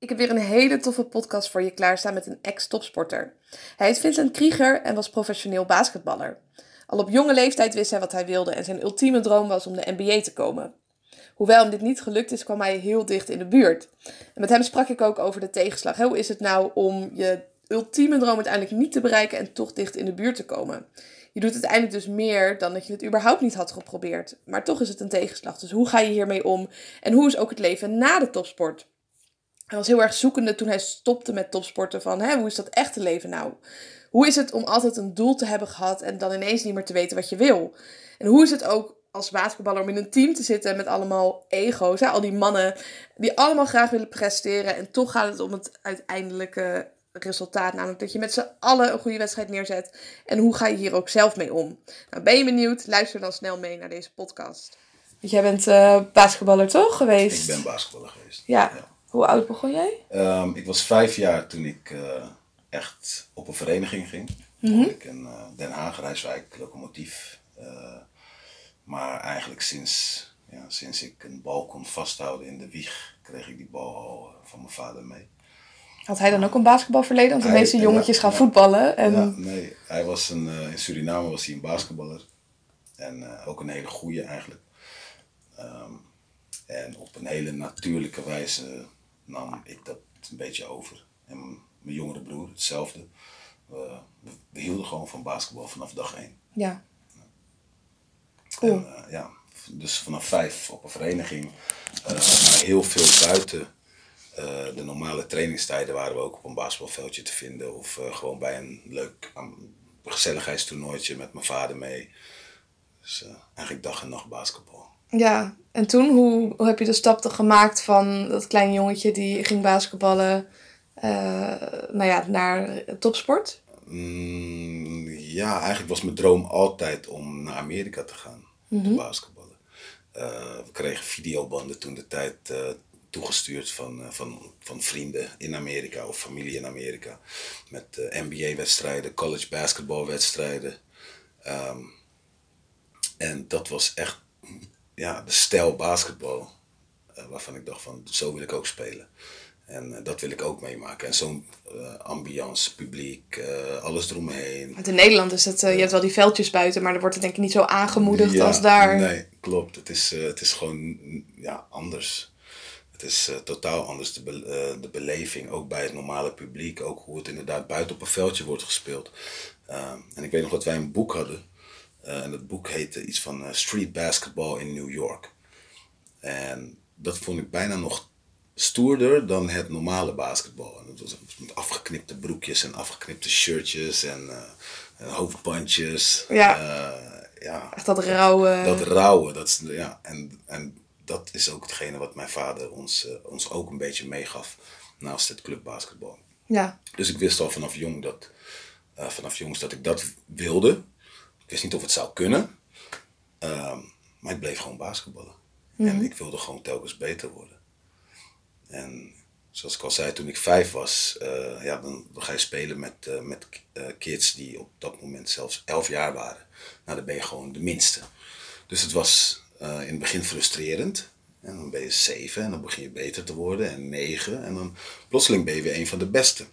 Ik heb weer een hele toffe podcast voor je klaarstaan met een ex-topsporter. Hij heet Vincent Krieger en was professioneel basketballer. Al op jonge leeftijd wist hij wat hij wilde en zijn ultieme droom was om de NBA te komen. Hoewel hem dit niet gelukt is, kwam hij heel dicht in de buurt. En met hem sprak ik ook over de tegenslag. Hoe is het nou om je ultieme droom uiteindelijk niet te bereiken en toch dicht in de buurt te komen? Je doet uiteindelijk dus meer dan dat je het überhaupt niet had geprobeerd. Maar toch is het een tegenslag. Dus hoe ga je hiermee om? En hoe is ook het leven na de topsport? Hij was heel erg zoekende toen hij stopte met topsporten van hè, hoe is dat echte leven nou? Hoe is het om altijd een doel te hebben gehad en dan ineens niet meer te weten wat je wil? En hoe is het ook als basketballer om in een team te zitten met allemaal ego's, hè? al die mannen die allemaal graag willen presteren en toch gaat het om het uiteindelijke resultaat, namelijk dat je met z'n allen een goede wedstrijd neerzet. En hoe ga je hier ook zelf mee om? Nou, ben je benieuwd? Luister dan snel mee naar deze podcast. Jij bent uh, basketballer toch geweest? Ik ben basketballer geweest. Ja. Hoe oud begon jij? Um, ik was vijf jaar toen ik uh, echt op een vereniging ging. Mm -hmm. Ik in uh, Den Haag, Rijswijk, locomotief. maar eigenlijk sinds, ja, sinds ik een bal kon vasthouden in de wieg, kreeg ik die bal al van mijn vader mee. Had hij dan ook een basketbalverleden? Want de meeste jongetjes ja, gaan ja, voetballen. En... Ja, nee, hij was een, in Suriname was hij een basketballer. En ook een hele goede eigenlijk. Um, en op een hele natuurlijke wijze nam ik dat een beetje over. En mijn jongere broer hetzelfde. We, we hielden gewoon van basketbal vanaf dag één. Ja. Cool. En, uh, ja, dus vanaf vijf op een vereniging. maar heel veel buiten uh, de normale trainingstijden waren we ook op een basketbalveldje te vinden. Of gewoon bij een leuk um, gezelligheidstoernooitje met mijn vader mee. Dus eigenlijk dag en nacht basketbal. Ja, en toen, hoe, hoe heb je de stap gemaakt van dat kleine jongetje die ging basketballen nou ja, naar topsport? Mm, ja, eigenlijk was mijn droom altijd om naar Amerika te gaan, mm -hmm. te basketballen. we kregen videobanden toen de tijd toegestuurd van, uh, van, van vrienden in Amerika of familie in Amerika. Met uh, NBA-wedstrijden, college basketbalwedstrijden. Um, en dat was echt ja, de stijl basketbal uh, waarvan ik dacht van zo wil ik ook spelen. En dat wil ik ook meemaken. En zo'n ambiance, publiek, alles eromheen. Want in Nederland is het, je hebt wel die veldjes buiten, maar er wordt het denk ik niet zo aangemoedigd ja, als daar. Nee, klopt. Het is, het is gewoon ja, anders. Het is totaal anders, de, be de beleving, ook bij het normale publiek, ook hoe het inderdaad buiten op een veldje wordt gespeeld. Uh, en ik weet nog dat wij een boek hadden, en dat boek heette iets van Street Basketball in New York. En dat vond ik bijna nog stoerder dan het normale basketbal. En dat was met afgeknipte broekjes en afgeknipte shirtjes en, en hoofdbandjes. Ja. ja. Echt dat rauwe. Dat rauwe, dat is, ja. En, en dat is ook hetgene wat mijn vader ons, uh, ons ook een beetje meegaf naast het clubbasketbal. Ja. Dus ik wist al vanaf jong dat, uh, vanaf jongs dat ik dat wilde. Ik wist niet of het zou kunnen, uh, maar ik bleef gewoon basketballen. Mm. En ik wilde gewoon telkens beter worden. En zoals ik al zei, toen ik vijf was, uh, ja, dan, dan, ga je spelen met, met kids die op dat moment zelfs elf jaar waren. Nou, dan ben je gewoon de minste. Dus het was in het begin frustrerend. En dan ben je zeven en dan begin je beter te worden. En negen en dan plotseling ben je weer een van de beste.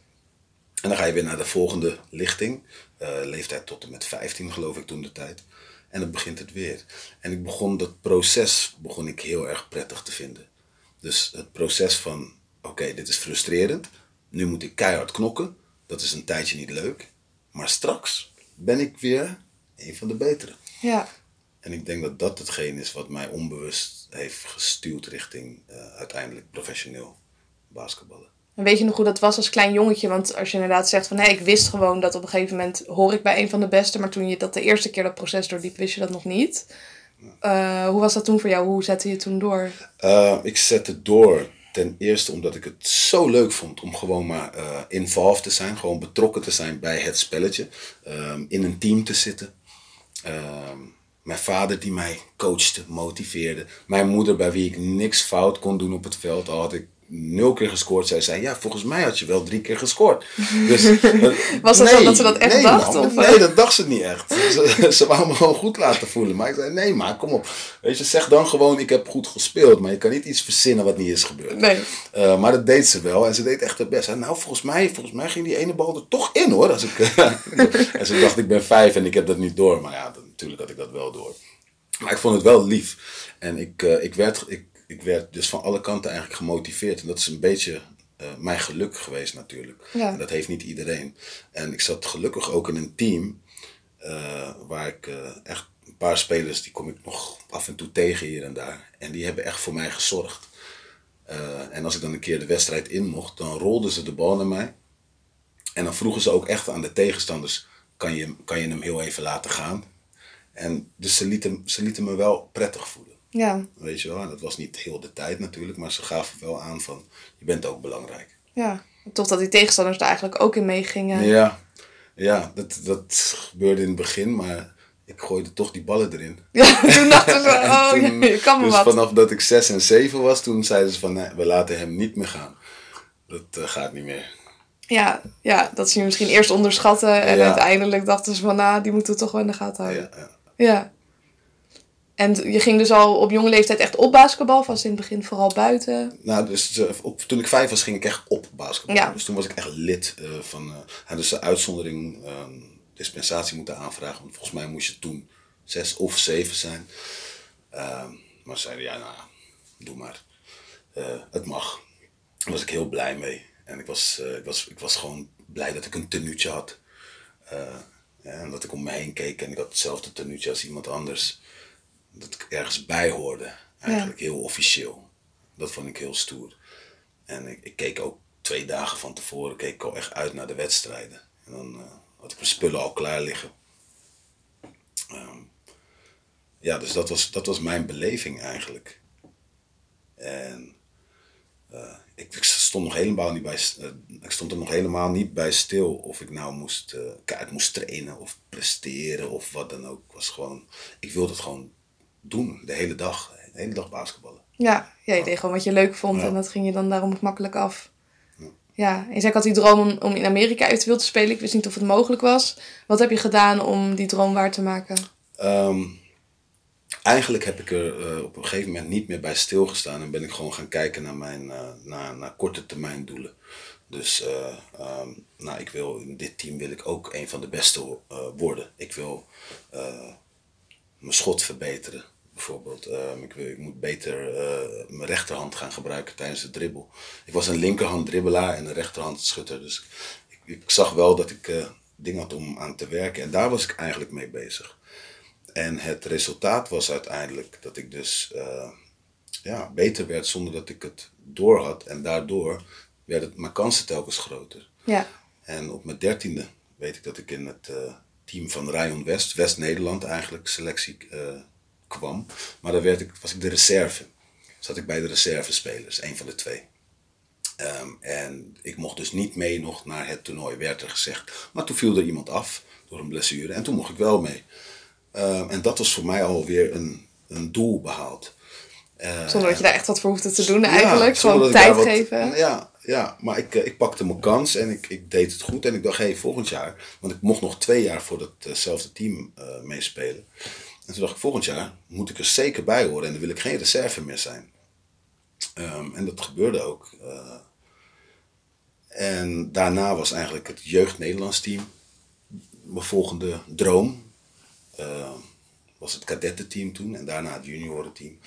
En dan ga je weer naar de volgende lichting. Uh, leeftijd tot en met 15 geloof ik toen de tijd. En dan begint het weer. En ik begon dat proces begon ik heel erg prettig te vinden. Dus het proces van oké, okay, dit is frustrerend. Nu moet ik keihard knokken. Dat is een tijdje niet leuk. Maar straks ben ik weer een van de betere. Ja. En ik denk dat dat hetgeen is wat mij onbewust heeft gestuurd richting uh, uiteindelijk professioneel basketballen. En weet je nog hoe dat was als klein jongetje? Want als je inderdaad zegt van hé, ik wist gewoon dat op een gegeven moment hoor ik bij een van de beste, maar toen je dat de eerste keer dat proces doorliep, wist je dat nog niet. Uh, hoe was dat toen voor jou? Hoe zette je toen door? Uh, ik zette door ten eerste omdat ik het zo leuk vond om gewoon maar uh, involved te zijn, gewoon betrokken te zijn bij het spelletje, um, in een team te zitten. Um, mijn vader die mij coachte, motiveerde. Mijn moeder bij wie ik niks fout kon doen op het veld. Al had ik nul keer gescoord. Zij zei, ja, volgens mij had je wel drie keer gescoord. Dus, Was dat zo dat ze dat echt nee, dacht? man. of, nee, eh? dat dacht ze niet echt. Ze, ze wou me gewoon goed laten voelen. Maar ik zei, nee, maar kom op. Weet je, zeg dan gewoon, ik heb goed gespeeld. Maar je kan niet iets verzinnen wat niet is gebeurd. Nee. Uh, maar dat deed ze wel. En ze deed echt het best. En nou, volgens mij, volgens mij ging die ene bal er toch in hoor. Als ik, en ze dacht, ik ben vijf en ik heb dat niet door. Maar ja, dat, natuurlijk had ik dat wel door. Maar ik vond het wel lief. En ik, uh, ik, werd, ik, ik werd dus van alle kanten eigenlijk gemotiveerd. En dat is een beetje uh, mijn geluk geweest natuurlijk. Ja. En dat heeft niet iedereen. En ik zat gelukkig ook in een team uh, waar ik echt een paar spelers, die kom ik nog af en toe tegen hier en daar. En die hebben echt voor mij gezorgd. En als ik dan een keer de wedstrijd in mocht, dan rolden ze de bal naar mij. En dan vroegen ze ook echt aan de tegenstanders, kan je, kan je hem heel even laten gaan? En dus ze lieten, ze lieten me wel prettig voelen. Ja. Weet je wel, en dat was niet heel de tijd natuurlijk, maar ze gaven wel aan van, je bent ook belangrijk. Ja, toch dat die tegenstanders daar eigenlijk ook in meegingen. Ja, ja dat, dat gebeurde in het begin, maar ik gooide toch die ballen erin. Ja, toen dachten ze, oh, toen, je kan me dus wat. vanaf dat ik 6 en 7 was, toen zeiden ze van, nee, we laten hem niet meer gaan. Dat uh, gaat niet meer. Ja, ja, dat ze je misschien eerst onderschatten en Ja. uiteindelijk dachten ze van, nou, die moeten we toch wel in de gaten houden. Ja, ja. Ja. En je ging dus al op jonge leeftijd echt op basketbal, of was in het begin vooral buiten? Nou, dus uh, op, toen ik vijf was, ging ik echt op basketbal. Ja. Dus toen was ik echt lid uh, van. Uh, had dus de uitzondering uh, dispensatie moeten aanvragen. Want volgens mij moest je toen zes of zeven zijn. Uh, maar ze zeiden ja, nou, doe maar. Het mag. Daar was ik heel blij mee. En ik was, ik was, ik was gewoon blij dat ik een tenuutje had. Ja, en dat ik om me heen keek en ik had hetzelfde tenuutje als iemand anders. Dat ik ergens bij hoorde. Eigenlijk heel officieel. Dat vond ik heel stoer. En ik, ik, keek ook twee dagen van tevoren keek ik al echt uit naar de wedstrijden. En dan uh, had ik mijn spullen al klaar liggen. Um, ja, dus dat was, dat was mijn beleving eigenlijk. En uh, ik, ik, stond nog helemaal niet bij, uh, ik stond er nog helemaal niet bij stil of ik nou moest, uh, moest trainen of presteren of wat dan ook. Was gewoon, ik wilde het gewoon doen, de hele dag, de hele dag basketballen. Ja, ja je deed gewoon wat je leuk vond Ja. en dat ging je dan daarom makkelijk af. Ja. Ja, en zei ik had die droom om, om in Amerika eventueel te spelen. Ik wist niet of het mogelijk was. Wat heb je gedaan om die droom waar te maken? Um, eigenlijk heb ik er uh, op een gegeven moment niet meer bij stilgestaan en ben ik gewoon gaan kijken naar mijn uh, naar, naar korte termijn doelen. Dus uh, um, nou, ik wil, in dit team wil ik ook een van de beste worden. Ik wil mijn schot verbeteren. Bijvoorbeeld, um, ik, moet beter mijn rechterhand gaan gebruiken tijdens de dribbel. Ik was een linkerhand dribbelaar en een rechterhand schutter. Dus ik, ik zag wel dat ik dingen had om aan te werken. En daar was ik eigenlijk mee bezig. En het resultaat was uiteindelijk dat ik dus uh, ja, beter werd zonder dat ik het door had. En daardoor werden mijn kansen telkens groter. Ja. En op mijn dertiende weet ik dat ik in het uh, team van Rayon West, West-Nederland eigenlijk, selectie uh, kwam. Maar daar werd ik, was ik de reserve. Zat ik bij de reservespelers, een van de twee. Um, en ik mocht dus niet mee nog naar het toernooi, werd er gezegd. Maar toen viel er iemand af door een blessure en toen mocht ik wel mee. Uh, en dat was voor mij alweer een, een doel behaald. Uh, zonder dat je daar echt wat voor hoefde te doen eigenlijk. Ja, Gewoon tijd geven. Ja, ja, maar ik, ik pakte mijn kans en ik, ik deed het goed. En ik dacht, hé, hey, volgend jaar... Want ik mocht nog twee jaar voor datzelfde team uh, meespelen. En toen dacht ik, volgend jaar moet ik er zeker bij horen. En dan wil ik geen reserve meer zijn. Um, en dat gebeurde ook. Uh, en daarna was eigenlijk het jeugd Nederlands team mijn volgende droom. Uh, was het kadettenteam toen en daarna het juniorenteam.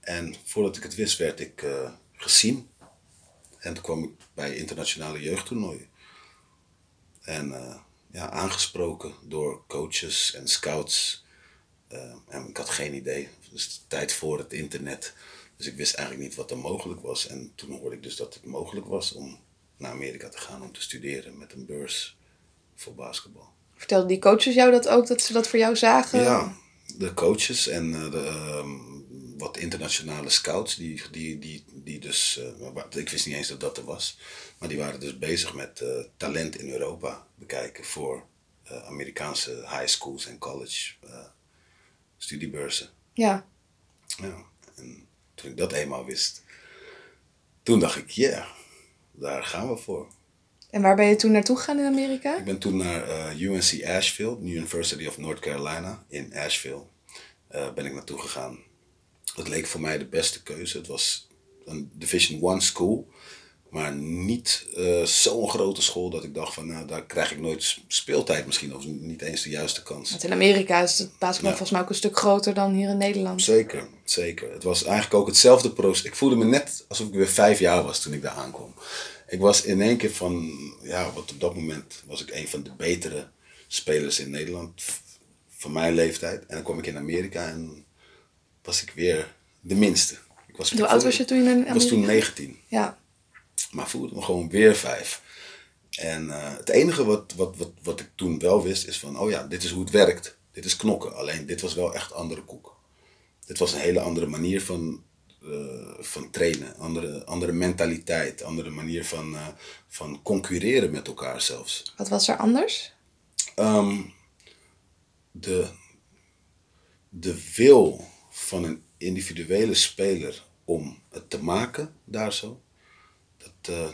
En voordat ik het wist werd ik uh, gezien. En toen kwam ik bij internationale jeugdtoernooien. En uh, ja, aangesproken door coaches en scouts. En ik had geen idee. Dus tijd voor het internet. Dus ik wist eigenlijk niet wat er mogelijk was. En toen hoorde ik dus dat het mogelijk was om naar Amerika te gaan om te studeren met een beurs voor basketbal. Vertelden die coaches jou dat ook, dat ze dat voor jou zagen? Ja, de coaches en de, um, wat internationale scouts, die, die, die, die dus, uh, ik wist niet eens dat dat er was, maar die waren dus bezig met uh, talent in Europa bekijken voor uh, Amerikaanse high schools en college studiebeurzen. Ja. Ja, en toen ik dat eenmaal wist, toen dacht ik, ja, yeah, daar gaan we voor. En waar ben je toen naartoe gegaan in Amerika? Ik ben toen naar uh, UNC Asheville, University of North Carolina in Asheville, uh, ben ik naartoe gegaan. Dat leek voor mij de beste keuze. Het was een Division One school. Maar niet uh, zo'n grote school dat ik dacht van nou, daar krijg ik nooit speeltijd misschien. Of niet eens de juiste kans. Want in Amerika is het basketbal volgens mij ook een stuk groter dan hier in Nederland. Zeker, zeker. Het was eigenlijk ook hetzelfde proces. Ik voelde me net alsof ik weer vijf jaar was toen ik daar aankwam. Ik was in één keer van, ja, wat op dat moment was ik een van de betere spelers in Nederland. Van mijn leeftijd. En dan kwam ik in Amerika en was ik weer de minste. Ik was, Hoe oud was je toen in Amerika? Ik was toen 19. Ja. Maar voelde me gewoon weer vijf. En uh, het enige wat, wat, wat, wat ik toen wel wist is van, oh ja, dit is hoe het werkt. Dit is knokken. Alleen dit was wel echt andere koek. Dit was een hele andere manier van, uh, van trainen. Andere, andere mentaliteit. Andere manier van, uh, van concurreren met elkaar zelfs. Wat was er anders? Um, de, de wil van een individuele speler om het te maken daar zo uh,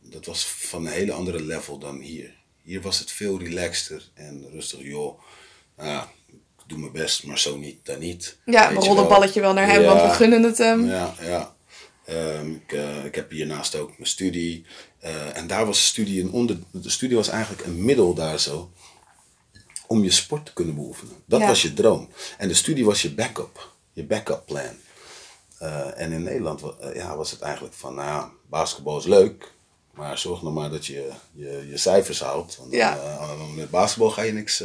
dat was van een hele andere level dan hier. Hier was het veel relaxter en rustig. Joh, nou, ik doe mijn best, maar zo niet, dan niet. Ja, we rollen een balletje wel naar hem, ja, want we gunnen het hem. Ja, ja. Um, ik, uh, ik heb hiernaast ook mijn studie. Uh, en daar was studie een onder... De studie was eigenlijk een middel daar zo. Om je sport te kunnen beoefenen. Dat ja. was je droom. En de studie was je backup. Je backup plan. Uh, en in Nederland uh, ja, was het eigenlijk van, nou ja, basketbal is leuk, maar zorg nog maar dat je je, je cijfers houdt. Want ja. uh, met basketbal ga je niks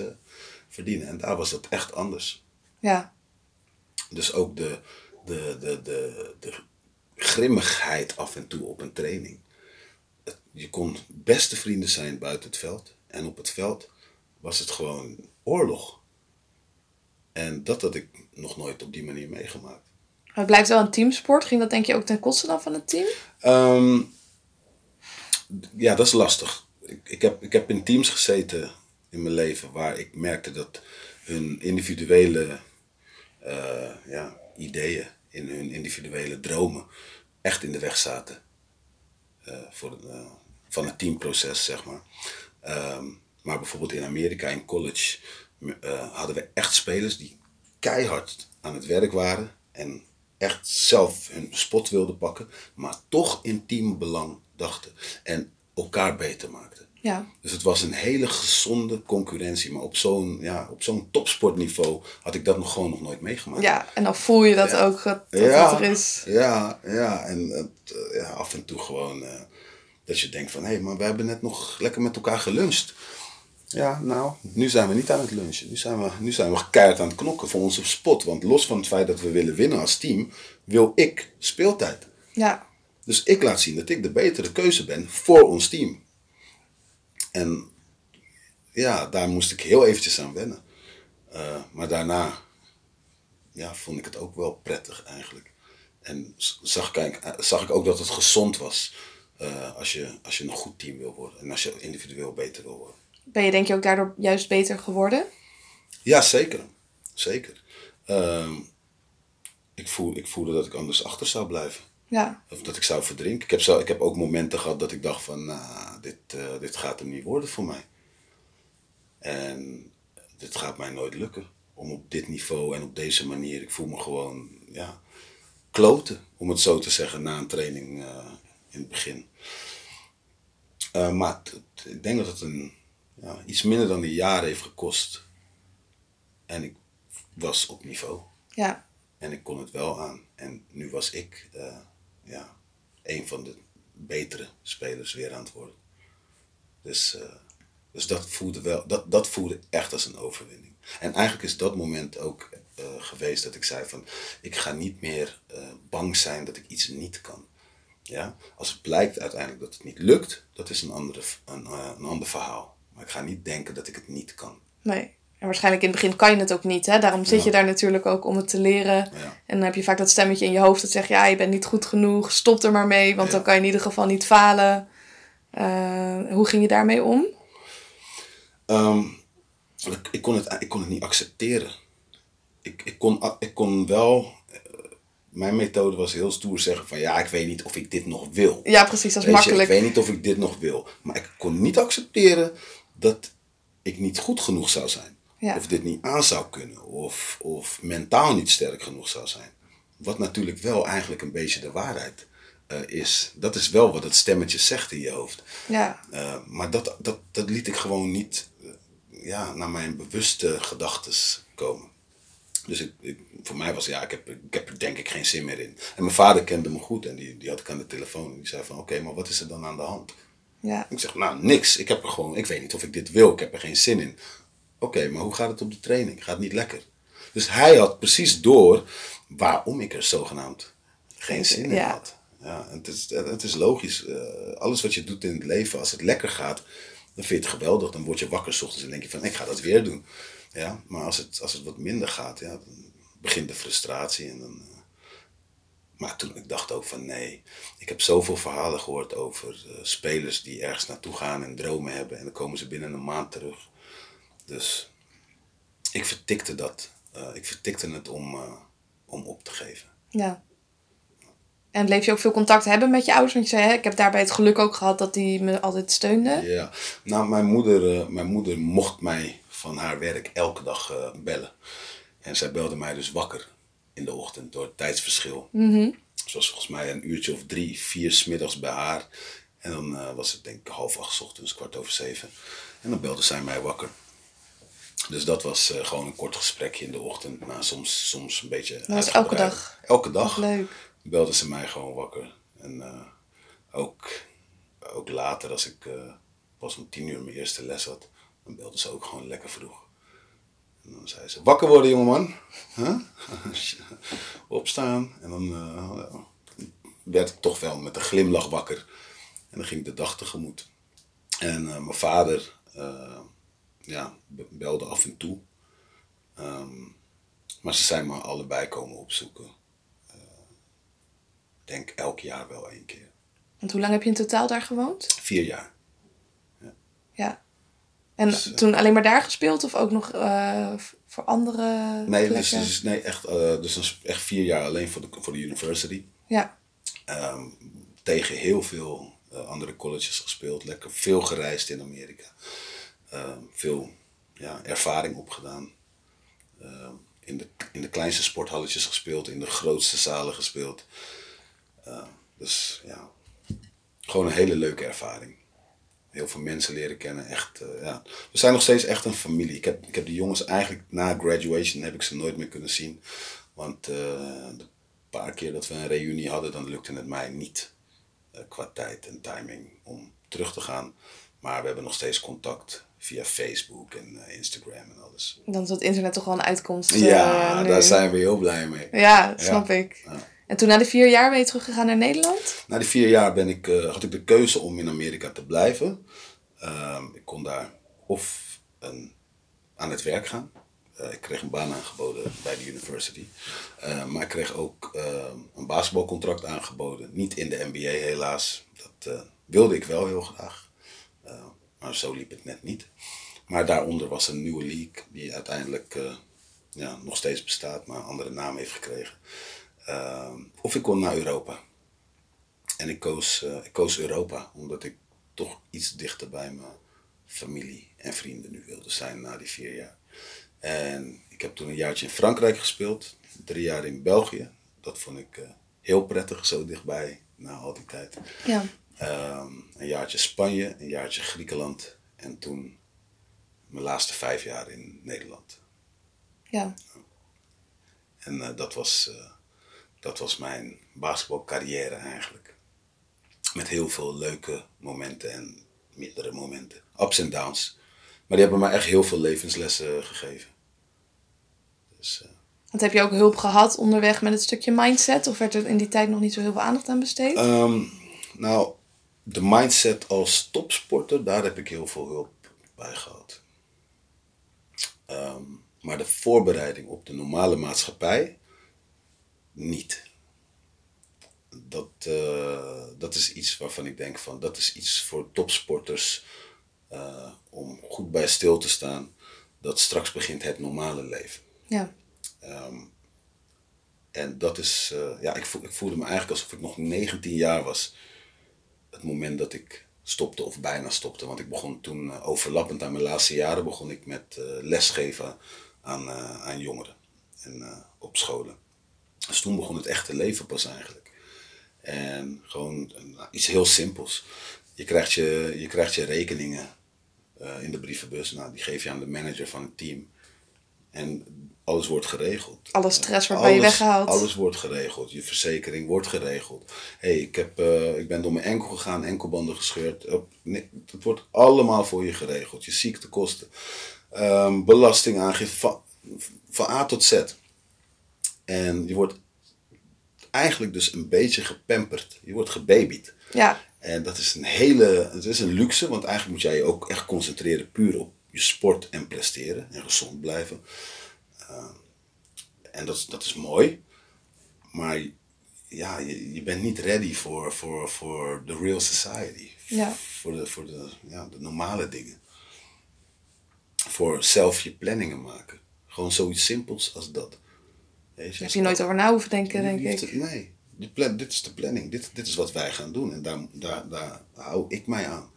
verdienen. En daar was het echt anders. Ja. Dus ook de, de, de, de, de grimmigheid af en toe op een training. Je kon beste vrienden zijn buiten het veld. En op het veld was het gewoon oorlog. En dat had ik nog nooit op die manier meegemaakt. Het blijft wel een teamsport. Ging dat denk je ook ten koste dan van het team? Um, ja, dat is lastig. Ik, ik, heb, ik heb in teams gezeten in mijn leven waar ik merkte dat hun individuele uh, ja, ideeën, in hun individuele dromen echt in de weg zaten. Uh, voor, uh, van het teamproces, zeg maar. Um, maar bijvoorbeeld in Amerika, in college, hadden we echt spelers die keihard aan het werk waren en echt zelf hun spot wilden pakken, maar toch in teambelang dachten en elkaar beter maakten. Ja. Dus het was een hele gezonde concurrentie, maar op zo'n ja, op zo'n topsportniveau had ik dat nog gewoon nog nooit meegemaakt. Ja, en dan voel je dat ja. ook dat, dat ja, er is. Ja, ja, en het, ja, af en toe gewoon uh, dat je denkt van hé, hey, maar we hebben net nog lekker met elkaar geluncht. Ja, nou, nu zijn we niet aan het lunchen. Nu zijn we, nu zijn we keihard aan het knokken voor onze spot. Want los van het feit dat we willen winnen als team, wil ik speeltijd. Ja. Dus ik laat zien dat ik de betere keuze ben voor ons team. En ja, daar moest ik heel eventjes aan wennen. Uh, maar daarna ja, vond ik het ook wel prettig eigenlijk. En zag ik, zag ik ook dat het gezond was uh, als, je, als je een goed team wil worden. En als je individueel beter wil worden. Ben je denk je ook daardoor juist beter geworden? Ja, zeker. Zeker. Uh, ik, voel, ik voelde dat ik anders achter zou blijven. Ja. Of dat ik zou verdrinken. Ik heb, zo, ik heb ook momenten gehad dat ik dacht van, nou, dit, uh, dit gaat hem niet worden voor mij. En dit gaat mij nooit lukken. Om op dit niveau en op deze manier, ik voel me gewoon, ja, kloten, om het zo te zeggen, na een training uh, in het begin. Uh, maar ik denk dat het een ja, iets minder dan een jaar heeft gekost. En ik was op niveau. Ja. En ik kon het wel aan. En nu was ik uh, ja, een van de betere spelers weer aan het worden. Dus, uh, dus dat, voelde wel, dat, dat voelde echt als een overwinning. En eigenlijk is dat moment ook uh, geweest dat ik zei van... ik ga niet meer bang zijn dat ik iets niet kan. Ja? Als het blijkt uiteindelijk dat het niet lukt, dat is een, andere, een, een ander verhaal. Maar ik ga niet denken dat ik het niet kan. Nee. En waarschijnlijk in het begin kan je het ook niet. Hè? Daarom zit ja. je daar natuurlijk ook om het te leren. Ja. En dan heb je vaak dat stemmetje in je hoofd dat zegt... ja, je bent niet goed genoeg, stop er maar mee... want ja. dan kan je in ieder geval niet falen. Uh, hoe ging je daarmee om? Um, ik, ik, kon het, ik kon het niet accepteren. Ik, ik, kon, ik kon wel uh, mijn methode was heel stoer zeggen van ja, ik weet niet of ik dit nog wil. Ja, precies, dat is Weet je, makkelijk. ik weet niet of ik dit nog wil. Maar ik kon niet accepteren dat ik niet goed genoeg zou zijn. Ja. Of dit niet aan zou kunnen. Of, of mentaal niet sterk genoeg zou zijn. Wat natuurlijk wel eigenlijk een beetje de waarheid eh, is. Dat is wel wat het stemmetje zegt in je hoofd. Ja, Eh, maar dat, dat, dat liet ik gewoon niet eh, ja, naar mijn bewuste gedachten komen. Dus ik, ik, voor mij was ja, ik heb, ik heb er denk ik geen zin meer in. En mijn vader kende me goed en die, die had ik aan de telefoon. En die zei van oké, maar wat is er dan aan de hand? Ja, Ik zeg nou niks. Ik heb er gewoon, ik weet niet of ik dit wil. Ik heb er geen zin in. Oké, maar hoe gaat het op de training? Gaat niet lekker? Dus hij had precies door waarom ik er zogenaamd geen zin in Ja. had. Ja, het is, het is logisch. Eh, alles wat je doet in het leven, als het lekker gaat, dan vind je het geweldig. Dan word je wakker 's ochtends en denk je van, ik ga dat weer doen. Ja, maar als het, als het wat minder gaat, ja, dan begint de frustratie. En dan, eh, maar toen ik dacht ook van nee, ik heb zoveel verhalen gehoord over eh, spelers die ergens naartoe gaan en dromen hebben. En dan komen ze binnen een maand terug. Dus ik vertikte dat. Eh, ik vertikte het om, eh, om op te geven. ja. En bleef je ook veel contact hebben met je ouders? Want je zei, hè, ik heb daarbij het geluk ook gehad dat die me altijd steunden. Ja, nou, mijn moeder, mijn moeder mocht mij van haar werk elke dag bellen. En zij belde mij dus wakker in de ochtend door het tijdsverschil. Het was volgens mij een uurtje of drie, vier smiddags bij haar. En dan eh, was het denk ik half acht ochtends, kwart over zeven. En dan belde zij mij wakker. Dus dat was eh, gewoon een kort gesprekje in de ochtend. Nou, soms, soms een beetje was elke dag? Elke dag leuk. belde ze mij gewoon wakker. En eh, ook, ook later, als ik pas om tien uur mijn eerste les had, dan belde ze ook gewoon lekker vroeg. En dan zei ze, wakker worden jongeman. Huh? Opstaan. En dan eh, werd ik toch wel met een glimlach wakker. En dan ging ik de dag tegemoet. En eh, mijn vader eh, ja, be- belde af en toe. Ehm, maar ze zijn me allebei komen opzoeken denk elk jaar wel één keer. Want hoe lang heb je in totaal daar gewoond? Vier jaar. Ja. En Dus, eh, toen alleen maar daar gespeeld of ook nog eh, voor andere Nee, dus, dus, nee echt, eh, dus dat is echt vier jaar alleen voor de, voor de university. Ja, Ehm, tegen heel veel andere colleges gespeeld. Lekker veel gereisd in Amerika. Ehm, veel ja, ervaring opgedaan. Ehm, in, de, in de kleinste sporthalletjes gespeeld. In de grootste zalen gespeeld. Dus ja, gewoon een hele leuke ervaring. Heel veel mensen leren kennen. Echt, eh, ja. We zijn nog steeds echt een familie. Ik heb, ik heb de jongens eigenlijk na graduation heb ik ze nooit meer kunnen zien. Want eh, de paar keer dat we een reunie hadden, dan lukte het mij niet eh, qua tijd en timing om terug te gaan. Maar we hebben nog steeds contact via Facebook en Instagram en alles. dan is het internet toch wel een uitkomst. ja, daar zijn we heel blij mee. Ja, snap ik. Ja. En toen na de vier jaar ben je teruggegaan naar Nederland? Na die vier jaar ben ik, eh, had ik de keuze om in Amerika te blijven. Ehm, ik kon daar of een, aan het werk gaan. Eh, ik kreeg een baan aangeboden bij de university. Eh, maar ik kreeg ook ehm, een basketbalcontract aangeboden. Niet in de NBA helaas. Dat wilde ik wel heel graag. Maar zo liep het net niet. Maar daaronder was een nieuwe league die uiteindelijk ja, nog steeds bestaat, maar een andere naam heeft gekregen. Ehm, of ik kon naar Europa. En ik koos, eh, ik koos Europa, omdat ik toch iets dichter bij mijn familie en vrienden nu wilde zijn na die vier jaar. En ik heb toen een jaartje in Frankrijk gespeeld, drie jaar in België. Dat vond ik eh, heel prettig, zo dichtbij na al die tijd. Ja. Ehm, een jaartje Spanje, een jaartje Griekenland en toen mijn laatste vijf jaar in Nederland. Ja. En eh, dat, was, dat was mijn basketbalcarrière eigenlijk. Met heel veel leuke momenten en mindere momenten. Ups en downs. Maar die hebben me echt heel veel levenslessen gegeven. Dus, eh, Want heb je ook hulp gehad onderweg met het stukje mindset? Of werd er in die tijd nog niet zo heel veel aandacht aan besteed? Ehm, nou, de mindset als topsporter, daar heb ik heel veel hulp bij gehad. Ehm, maar de voorbereiding op de normale maatschappij, niet. Dat, eh, dat is iets waarvan ik denk van, dat is iets voor topsporters eh, om goed bij stil te staan. Dat straks begint het normale leven. ja. Ehm, En dat is, eh, ja, ik, ik voelde me eigenlijk alsof ik nog 19 jaar was. Het moment dat ik stopte of bijna stopte. Want ik begon toen uh, overlappend aan mijn laatste jaren begon ik met uh, lesgeven aan, aan jongeren en op scholen. Dus toen begon het echte leven pas eigenlijk. En gewoon nou, iets heel simpels. Je krijgt je, je, krijgt je rekeningen in de brievenbus. Nou, die geef je aan de manager van het team. En alles wordt geregeld. Alle stress wordt bij je weggehaald. Alles wordt geregeld. Je verzekering wordt geregeld. hey, ik, heb, uh, ik ben door mijn enkel gegaan, enkelbanden gescheurd. Nee, het wordt allemaal voor je geregeld. Je ziektekosten, um, belastingaangifte, van, van A tot Z. En je wordt eigenlijk dus een beetje gepamperd. Je wordt gebabied. Ja. En dat is een hele, het is een luxe, want eigenlijk moet jij je ook echt concentreren puur op je sport en presteren en gezond blijven. Uh, en dat, dat is mooi. Maar ja, je, je bent niet ready voor, voor, voor the real society. Ja. Voor, de, voor de, ja, de normale dingen. Voor zelf je planningen maken. Gewoon zoiets simpels als dat. Heb je nooit over na hoeven denken, denk ik. Nee, dit, dit is de planning. Dit, dit is wat wij gaan doen. En daar, daar, daar hou ik mij aan.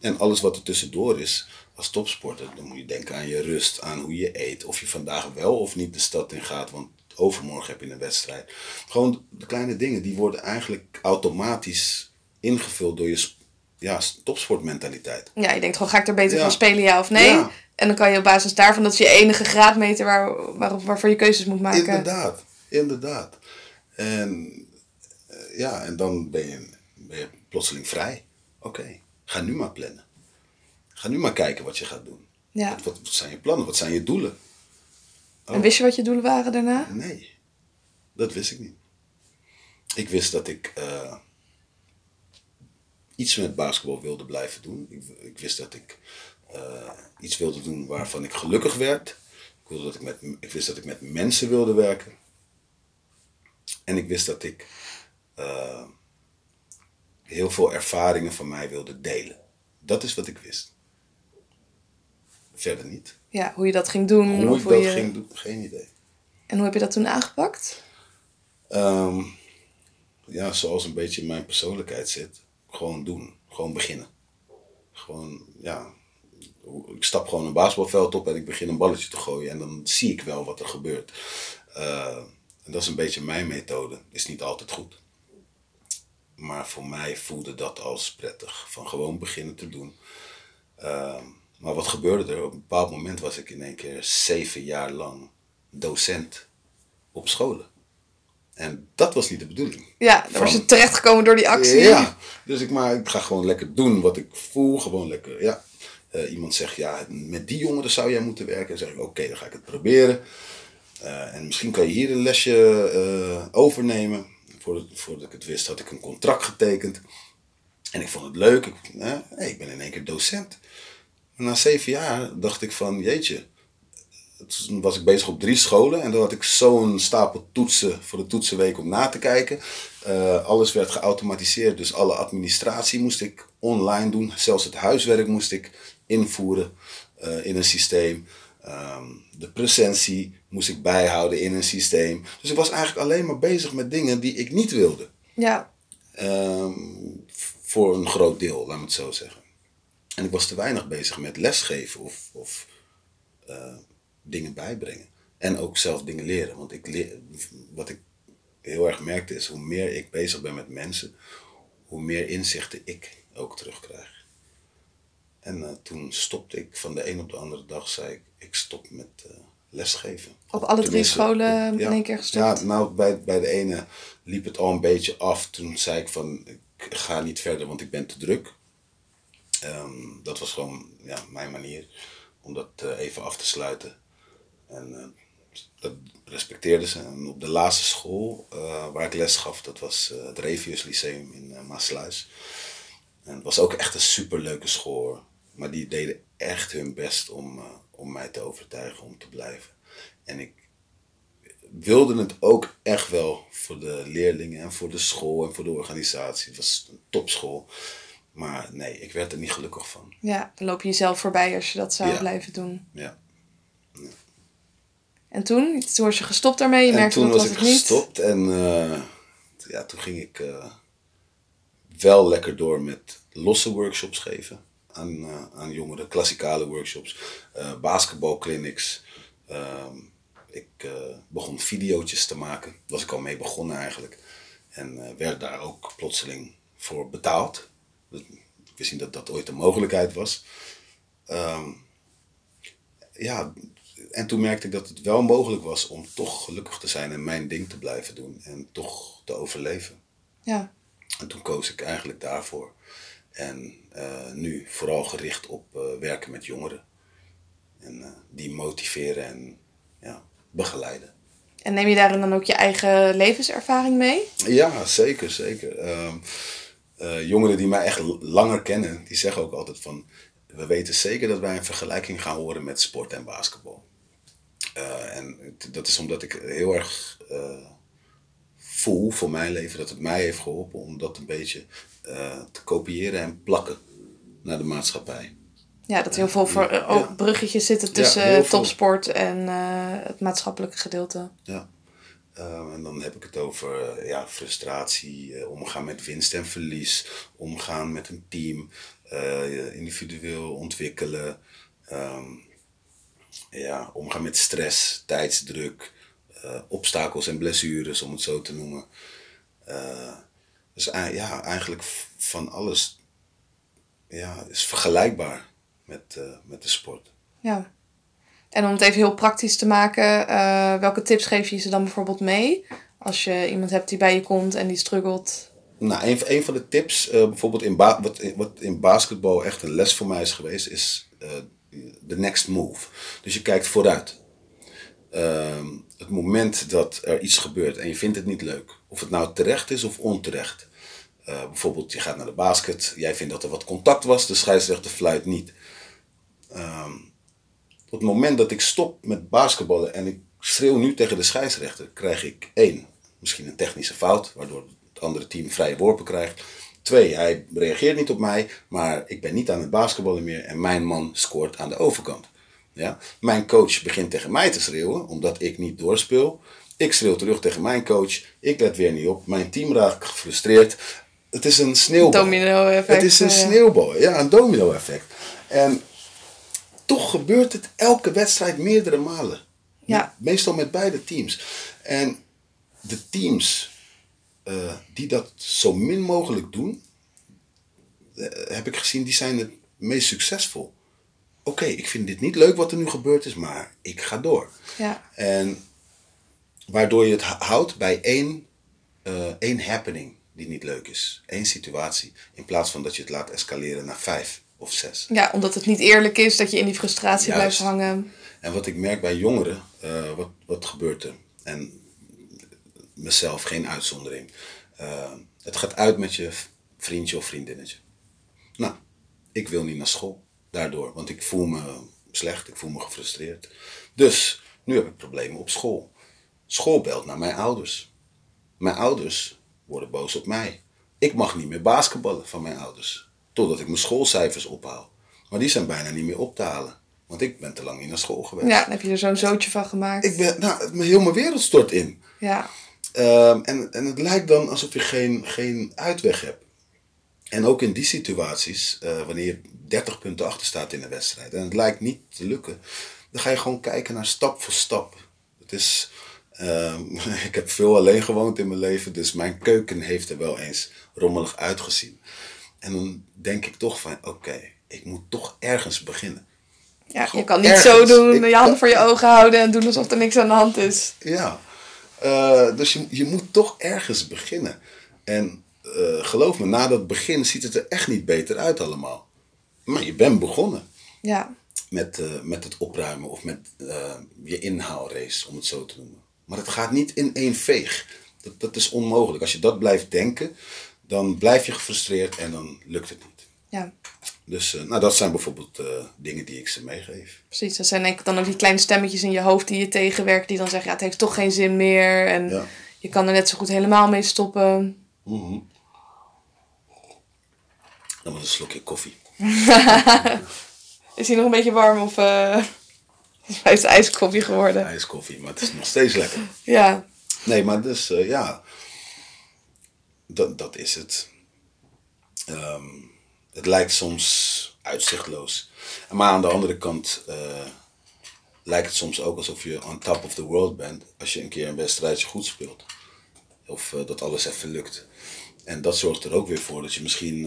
En alles wat er tussendoor is, als topsporter, dan moet je denken aan je rust, aan hoe je eet. Of je vandaag wel of niet de stad in gaat, want overmorgen heb je een wedstrijd. Gewoon de kleine dingen, die worden eigenlijk automatisch ingevuld door je ja, topsportmentaliteit. Ja, je denkt gewoon, ga ik er beter van spelen, ja of nee? En dan kan je op basis daarvan, dat is je enige graadmeter waar, waar, waarvoor je keuzes moet maken. Inderdaad, inderdaad. En eh, ja, en dan ben je, ben je plotseling vrij. Oké, ga nu maar plannen. Ga nu maar kijken wat je gaat doen. Ja. Wat, wat, zijn je plannen? Wat zijn je doelen? Oh. En wist je wat je doelen waren daarna? Nee, dat wist ik niet. Ik wist dat ik uh, iets met basketbal wilde blijven doen. Ik, ik wist dat ik uh, iets wilde doen waarvan ik gelukkig werd. Ik, wilde dat ik, met, ik wist dat ik met mensen wilde werken. En ik wist dat ik uh, heel veel ervaringen van mij wilde delen. Dat is wat ik wist verder niet. Ja, hoe je dat ging doen. Hoe ik dat ging doen, geen idee. En hoe heb je dat toen aangepakt? Um, ja, zoals een beetje in mijn persoonlijkheid zit. Gewoon doen. Gewoon beginnen. Gewoon, ja. Ik stap gewoon een basketbalveld op en ik begin een balletje te gooien. En dan zie ik wel wat er gebeurt. Uh, en dat is een beetje mijn methode. Is niet altijd goed. Maar voor mij voelde dat als prettig. Van gewoon beginnen te doen. Uh, maar wat gebeurde er? Op een bepaald moment was ik in één keer zeven jaar lang docent op scholen. En dat was niet de bedoeling. Ja, dan was je terechtgekomen door die actie. Ja, dus ik, maar, ik ga gewoon lekker doen wat ik voel. Gewoon lekker, ja. Uh, iemand zegt, ja, met die jongeren zou jij moeten werken. Dan zeg ik, oké, dan ga ik het proberen. Uh, en misschien kan je hier een lesje uh, overnemen. Voordat, voordat ik het wist, had ik een contract getekend. En ik vond het leuk. Ik, hey, ik ben in één keer docent na zeven jaar dacht ik van, jeetje. Toen was ik bezig op drie scholen en dan had ik zo'n stapel toetsen voor de toetsenweek om na te kijken. Alles werd geautomatiseerd, dus alle administratie moest ik online doen. Zelfs het huiswerk moest ik invoeren uh, in een systeem. Um, de presentie moest ik bijhouden in een systeem. Dus ik was eigenlijk alleen maar bezig met dingen die ik niet wilde. Ja. Um, voor een groot deel, laat me het zo zeggen. En ik was te weinig bezig met lesgeven of, of uh, dingen bijbrengen. En ook zelf dingen leren. Want ik leer, wat ik heel erg merkte is, hoe meer ik bezig ben met mensen, hoe meer inzichten ik ook terugkrijg. En uh, toen stopte ik van de een op de andere dag, zei ik, ik stop met uh, lesgeven. Op alle drie scholen in één keer gestopt? Ja, nou bij, bij de ene liep het al een beetje af. Toen zei ik van, ik ga niet verder, want ik ben te druk. Um, dat was gewoon ja, mijn manier om dat uh, even af te sluiten. En dat respecteerden ze. En op de laatste school waar ik les gaf, dat was het Revius Lyceum in Maasluis. En het was ook echt een superleuke school. Maar die deden echt hun best om, om mij te overtuigen om te blijven. En ik wilde het ook echt wel voor de leerlingen en voor de school en voor de organisatie. Het was een topschool. Maar nee, ik werd er niet gelukkig van. Ja, dan loop je jezelf voorbij als je dat zou Ja. blijven doen. Ja. ja. En toen? Toen was je gestopt daarmee? Je en merkte toen dat was was ik niet? gestopt en eh, ja, toen ging ik eh, wel lekker door met losse workshops geven aan, eh, aan jongeren, klassikale workshops, eh basketbalclinics. Ehm, ik eh, begon videootjes te maken, daar was ik al mee begonnen eigenlijk. En werd daar ook plotseling voor betaald. Ik wist niet dat dat ooit een mogelijkheid was. Ehm, ja, en toen merkte ik dat het wel mogelijk was om toch gelukkig te zijn en mijn ding te blijven doen en toch te overleven. Ja. En toen koos ik eigenlijk daarvoor. En eh, nu vooral gericht op eh, werken met jongeren. En eh, die motiveren en ja, begeleiden. En neem je daarin dan ook je eigen levenservaring mee? Ja, zeker, zeker. Ehm, eh, jongeren die mij echt langer kennen, die zeggen ook altijd van... We weten zeker dat wij een vergelijking gaan horen met sport en basketbal. En dat is omdat ik heel erg voel voor mijn leven dat het mij heeft geholpen om dat een beetje te kopiëren en plakken naar de maatschappij. Ja, dat heel veel voor, eh, Ja. ook bruggetjes zitten tussen topsport en eh, het maatschappelijke gedeelte. Ja. Eh, en dan heb ik het over eh, ja, frustratie, eh, omgaan met winst en verlies, omgaan met een team, eh, individueel ontwikkelen, ehm, ja, omgaan met stress, tijdsdruk, eh, obstakels en blessures, om het zo te noemen. Eh, dus ei- ja, eigenlijk van alles ja, is vergelijkbaar met, eh, met de sport. Ja. En om het even heel praktisch te maken, eh, welke tips geef je ze dan bijvoorbeeld mee? Als je iemand hebt die bij je komt en die struggelt. Nou, een, een van de tips, eh, bijvoorbeeld in ba- wat, wat in basketbal echt een les voor mij is geweest, is eh, de next move. Dus je kijkt vooruit. Ehm, het moment dat er iets gebeurt en je vindt het niet leuk, of het nou terecht is of onterecht. Eh, bijvoorbeeld, je gaat naar de basket, jij vindt dat er wat contact was, de scheidsrechter fluit niet. Ehm, op het moment dat ik stop met basketballen en ik schreeuw nu tegen de scheidsrechter, krijg ik één, misschien een technische fout, waardoor het andere team vrije worpen krijgt. Twee, hij reageert niet op mij, maar ik ben niet aan het basketballen meer en mijn man scoort aan de overkant. Ja? Mijn coach begint tegen mij te schreeuwen, omdat ik niet doorspeel. Ik schreeuw terug tegen mijn coach, ik let weer niet op, mijn team raakt gefrustreerd. Het is een sneeuwbal. Domino-effect, Het is een ja. sneeuwbal, ja, een domino-effect. En toch gebeurt het elke wedstrijd meerdere malen. Ja. Meestal met beide teams. En de teams eh, die dat zo min mogelijk doen, eh, heb ik gezien, die zijn het meest succesvol. Oké, ik vind dit niet leuk wat er nu gebeurd is, maar ik ga door. Ja. En waardoor je het houdt bij één, eh, één happening die niet leuk is. Eén situatie. In plaats van dat je het laat escaleren naar vijf of zes. ja, omdat het niet eerlijk is dat je in die frustratie Juist. blijft hangen. En wat ik merk bij jongeren, eh, wat, wat gebeurt er? En mezelf, geen uitzondering. Eh, het gaat uit met je vriendje of vriendinnetje. Nou, ik wil niet naar school daardoor, want ik voel me slecht, ik voel me gefrustreerd. Dus nu heb ik problemen op school. School belt naar mijn ouders. Mijn ouders worden boos op mij. Ik mag niet meer basketballen van mijn ouders, totdat ik mijn schoolcijfers ophaal. Maar die zijn bijna niet meer op te halen, want ik ben te lang niet naar school geweest. Ja, dan heb je er zo'n zootje van gemaakt. Ik ben, nou, mijn- heel mijn wereld stort in. Ja. Ehm, en, en het lijkt dan alsof je geen, geen uitweg hebt. En ook in die situaties, eh, wanneer je 30 punten achter staat in een wedstrijd en het lijkt niet te lukken, dan ga je gewoon kijken naar stap voor stap. Het is, ehm, ik heb veel alleen gewoond in mijn leven, dus mijn keuken heeft er wel eens rommelig uitgezien. En dan denk ik toch van, oké, ik moet toch ergens beginnen. ja, je kan niet ergens. zo doen, Ik je handen voor je ogen houden en doen alsof er niks aan de hand is. Ja, Eh, dus je, je moet toch ergens beginnen. En eh, geloof me, na dat begin ziet het er echt niet beter uit allemaal. Maar je bent begonnen Ja. met, eh, met het opruimen of met je inhaalrace, om het zo te noemen. Maar het gaat niet in één veeg. Dat, dat is onmogelijk. Als je dat blijft denken, dan blijf je gefrustreerd en dan lukt het niet. Ja, Dus eh, nou, dat zijn bijvoorbeeld eh, dingen die ik ze meegeef. precies. Dat zijn denk ik dan ook die kleine stemmetjes in je hoofd die je tegenwerken. Die dan zeggen, ja, het heeft toch geen zin meer. En Ja. je kan er net zo goed helemaal mee stoppen. Dan was een slokje koffie. Is hij nog een beetje warm of... eh, Hij is ijskoffie geworden. ijskoffie, maar het is nog steeds lekker. Ja. Nee, maar dus eh, ja, dat, dat is het. Ehm, het lijkt soms uitzichtloos. Maar aan de andere kant eh, lijkt het soms ook alsof je on top of the world bent als je een keer een wedstrijdje goed speelt. Of eh, dat alles even lukt. En dat zorgt er ook weer voor dat je misschien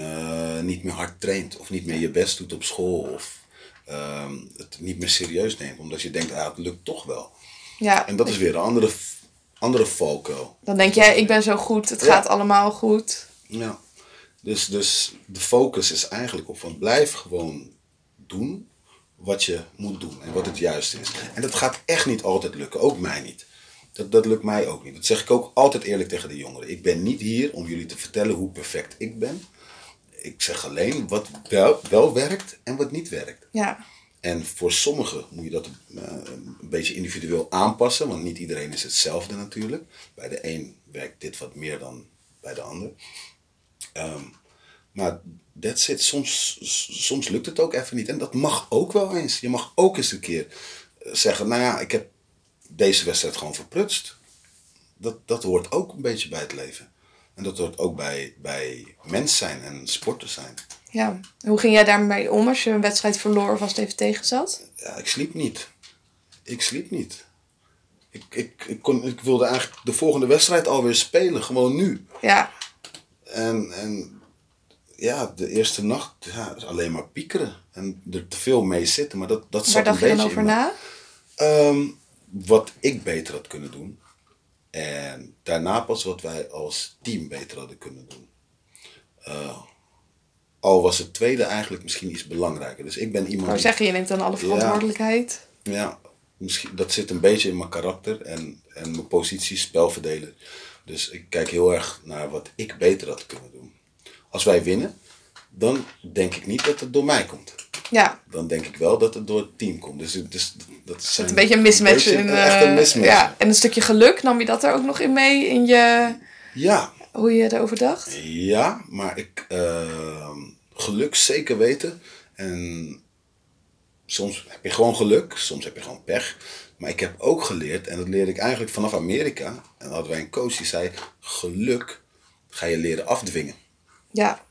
niet meer hard traint of niet meer je best doet op school of ehm, het niet meer serieus neemt, omdat je denkt, ah, het lukt toch wel. ja. En dat is weer een andere, andere valkuil. Dan denk jij, ik ben zo goed, het Ja. gaat allemaal goed. Ja. Dus, dus de focus is eigenlijk op van blijf gewoon doen wat je moet doen en wat het juiste is. En dat gaat echt niet altijd lukken, ook mij niet. Dat, dat lukt mij ook niet. Dat zeg ik ook altijd eerlijk tegen de jongeren. Ik ben niet hier om jullie te vertellen hoe perfect ik ben. Ik zeg alleen wat wel, wel werkt en wat niet werkt. Ja. En voor sommigen moet je dat eh, een beetje individueel aanpassen, want niet iedereen is hetzelfde natuurlijk. Bij de een werkt dit wat meer dan bij de ander. Ehm, maar that's it. Soms, soms lukt het ook even niet. En dat mag ook wel eens. Je mag ook eens een keer eh, zeggen, nou ja, ik heb deze wedstrijd gewoon verprutst. Dat, dat hoort ook een beetje bij het leven. En dat hoort ook bij, bij mens zijn en sporter zijn. ja. Hoe ging jij daarmee om als je een wedstrijd verloor of als het even tegen zat? Ja, ik sliep niet. Ik sliep niet. Ik, ik, ik, kon, ik wilde eigenlijk de volgende wedstrijd alweer spelen, gewoon nu. Ja. En, en ja, de eerste nacht ja, alleen maar piekeren. En er te veel mee zitten, maar dat, dat zat Waar dacht je een dan beetje over na? Ehm, wat ik beter had kunnen doen. En daarna pas wat wij als team beter hadden kunnen doen. Eh, al was het tweede eigenlijk misschien iets belangrijker. Dus ik ben iemand die- zeggen, je neemt dan alle verantwoordelijkheid. ja, misschien, dat zit een beetje in mijn karakter en, en mijn positie spelverdeler. Dus ik kijk heel erg naar wat ik beter had kunnen doen. Als wij winnen, dan denk ik niet dat het door mij komt. Ja. Dan denk ik wel dat het door het team komt. Dus, dus dat zijn Een beetje een mismatch. beetje- in, echt een eh, mismatch. Ja. En een stukje geluk, nam je dat er ook nog in mee in je, Ja, hoe je erover dacht? ja, maar ik ehm, geluk zeker weten. En soms heb je gewoon geluk, soms heb je gewoon pech. Maar ik heb ook geleerd, en dat leerde ik eigenlijk vanaf Amerika. En dan hadden wij een coach die zei: geluk ga je leren afdwingen. Ja.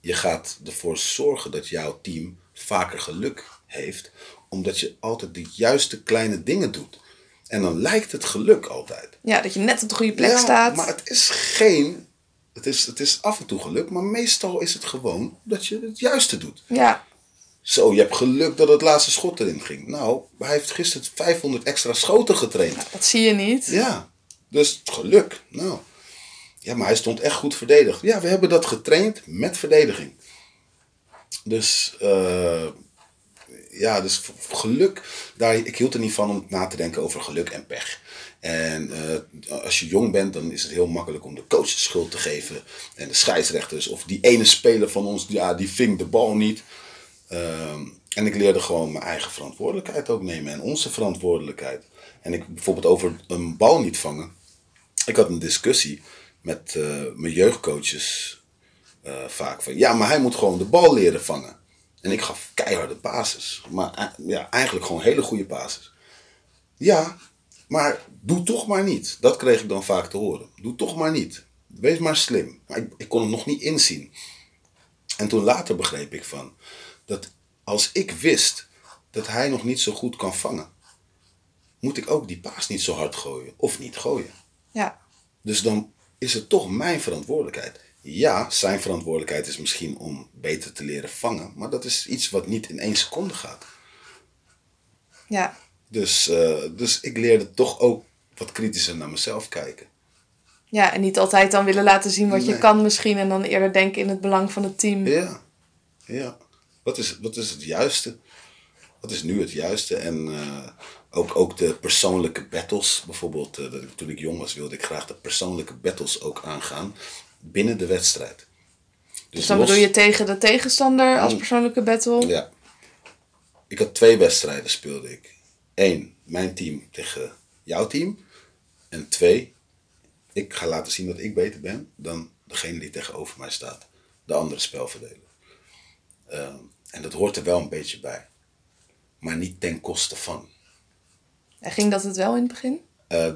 Je gaat ervoor zorgen dat jouw team vaker geluk heeft, omdat je altijd de juiste kleine dingen doet. En dan lijkt het geluk altijd. Ja, dat je net op de goede plek Ja, staat. Maar het is geen. Het is, het is af en toe geluk, maar meestal is het gewoon dat je het juiste doet. Ja. Zo, je hebt geluk dat het laatste schot erin ging. Nou, hij heeft gisteren 500 extra schoten getraind. Dat zie je niet. Ja, dus geluk. Nou, ja, maar hij stond echt goed verdedigd. Ja, we hebben dat getraind met verdediging. Dus, eh, ja, dus geluk, daar, ik hield er niet van om na te denken over geluk en pech. En eh, als je jong bent, dan is het heel makkelijk om de coach de schuld te geven. En de scheidsrechters. Of die ene speler van ons, ja, die ving de bal niet. Ehm, en ik leerde gewoon mijn eigen verantwoordelijkheid ook nemen. En onze verantwoordelijkheid. En ik bijvoorbeeld over een bal niet vangen. Ik had een discussie met eh, mijn jeugdcoaches eh, vaak van ja, maar hij moet gewoon de bal leren vangen. En ik gaf keiharde basis. Maar eh, ja, eigenlijk gewoon hele goede basis. Ja, maar doe toch maar niet. Dat kreeg ik dan vaak te horen. Doe toch maar niet. Wees maar slim. Maar ik, ik kon het nog niet inzien. En toen later begreep ik van dat als ik wist dat hij nog niet zo goed kan vangen, moet ik ook die paas niet zo hard gooien of niet gooien. Ja. Dus dan is het toch mijn verantwoordelijkheid. Ja, zijn verantwoordelijkheid is misschien om beter te leren vangen, maar dat is iets wat niet in één seconde gaat. Ja. Dus, eh, dus ik leerde toch ook wat kritischer naar mezelf kijken. Ja, en niet altijd dan willen laten zien wat je kan misschien. En dan eerder denken in het belang van het team. Ja, ja. Wat is, wat is het juiste? Wat is nu het juiste? En eh, ook, ook de persoonlijke battles. Bijvoorbeeld, eh, toen ik jong was, wilde ik graag de persoonlijke battles ook aangaan binnen de wedstrijd. Dus dan los- bedoel je tegen de tegenstander als Mm. persoonlijke battle? Ja. Ik had twee wedstrijden speelde ik. Eén, mijn team tegen jouw team. En twee, ik ga laten zien dat ik beter ben dan degene die tegenover mij staat. De andere spelverdeler. Ehm, en dat hoort er wel een beetje bij. Maar niet ten koste van. En ging dat het wel in het begin? Uh,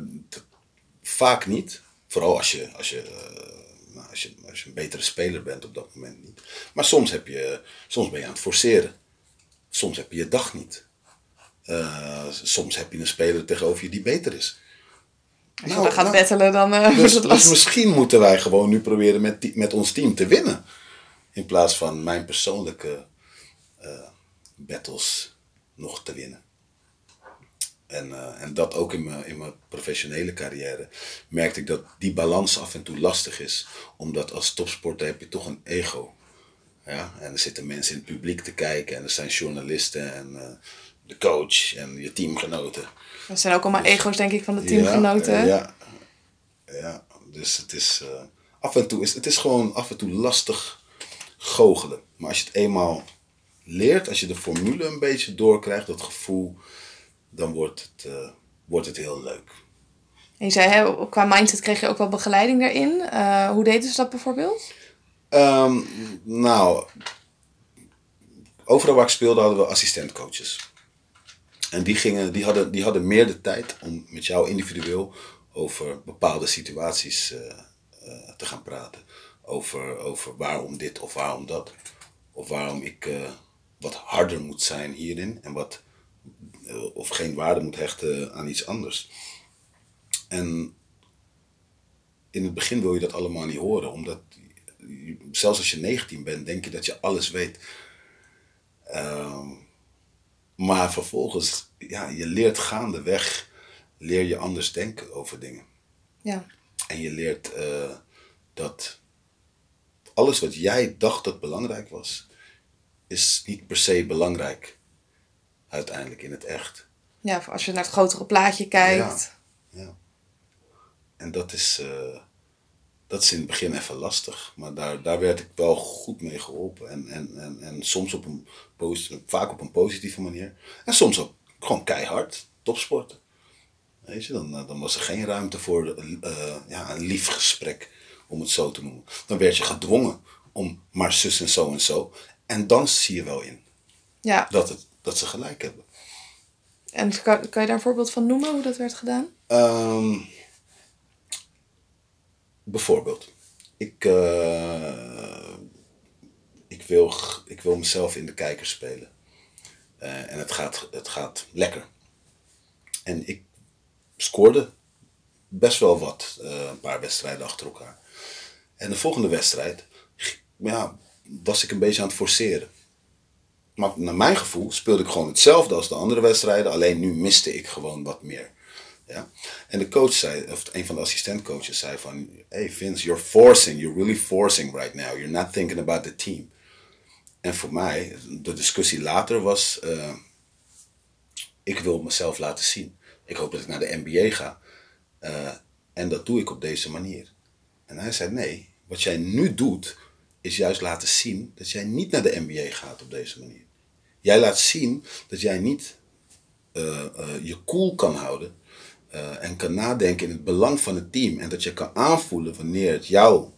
vaak niet. Vooral als je, als, je, uh, nou, als, je, als je een betere speler bent op dat moment niet. Maar soms, heb je, soms ben je aan het forceren. Soms heb je je dag niet. Uh, soms heb je een speler tegenover je die beter is. Als nou, je dan gaat nou, battelen, dan uh, dus, dus misschien moeten wij gewoon nu proberen met, met ons team te winnen. In plaats van mijn persoonlijke uh, battles nog te winnen. En, uh, en dat ook in mijn, in mijn professionele carrière merkte ik dat die balans af en toe lastig is. Omdat als topsporter heb je toch een ego. Ja? En er zitten mensen in het publiek te kijken en er zijn journalisten en uh, de coach en je teamgenoten. Dat zijn ook allemaal dus, ego's denk ik van de teamgenoten. Ja, ja, ja. dus het is uh, af en toe is het is gewoon af en toe lastig goochelen. Maar als je het eenmaal leert, als je de formule een beetje doorkrijgt, dat gevoel dan wordt het, uh, wordt het heel leuk. En je zei, hè, qua mindset kreeg je ook wel begeleiding daarin. Uh, hoe deden ze dat bijvoorbeeld? Um, nou, overal waar ik speelde hadden we assistentcoaches. En die, gingen, die, hadden, die hadden meer de tijd om met jou individueel over bepaalde situaties uh, uh, te gaan praten. Over, over waarom dit of waarom dat. Of waarom ik uh, wat harder moet zijn hierin en wat eh, of geen waarde moet hechten aan iets anders. En in het begin wil je dat allemaal niet horen, omdat zelfs als je 19 bent, denk je dat je alles weet. Uh, maar vervolgens, ja, je leert gaandeweg, leer je anders denken over dingen. Ja. En je leert uh, dat alles wat jij dacht dat belangrijk was, is niet per se belangrijk uiteindelijk in het echt. Ja, als je naar het grotere plaatje kijkt. Ja, ja. En dat is, uh, dat is in het begin even lastig. Maar daar, daar werd ik wel goed mee geholpen. En, en, en, en soms op een, vaak op een positieve manier. En soms ook gewoon keihard, topsporten. Weet je, dan, dan was er geen ruimte voor uh, ja, een lief gesprek, om het zo te noemen. Dan werd je gedwongen om maar zus en zo en zo. En dan zie je wel in ja. dat het dat ze gelijk hebben. En kan, kan je daar een voorbeeld van noemen hoe dat werd gedaan? Um, bijvoorbeeld, ik, uh, ik, wil, ik wil mezelf in de kijker spelen. Uh, en het gaat, het gaat lekker. En ik scoorde best wel wat, uh, een paar wedstrijden achter elkaar. En de volgende wedstrijd ja, was ik een beetje aan het forceren. Maar naar mijn gevoel speelde ik gewoon hetzelfde als de andere wedstrijden. Alleen nu miste ik gewoon wat meer. Ja? En de coach zei, of een van de assistentcoaches zei van... Hey Vince, you're forcing, you're really forcing right now. You're not thinking about the team. En voor mij, de discussie later was... Uh, ik wil mezelf laten zien. Ik hoop dat ik naar de NBA ga. Uh, en dat doe ik op deze manier. En hij zei, nee, wat jij nu doet... is juist laten zien dat jij niet naar de NBA gaat op deze manier. Jij laat zien dat jij niet uh, uh, je cool kan houden uh, en kan nadenken in het belang van het team. En dat je kan aanvoelen wanneer het jouw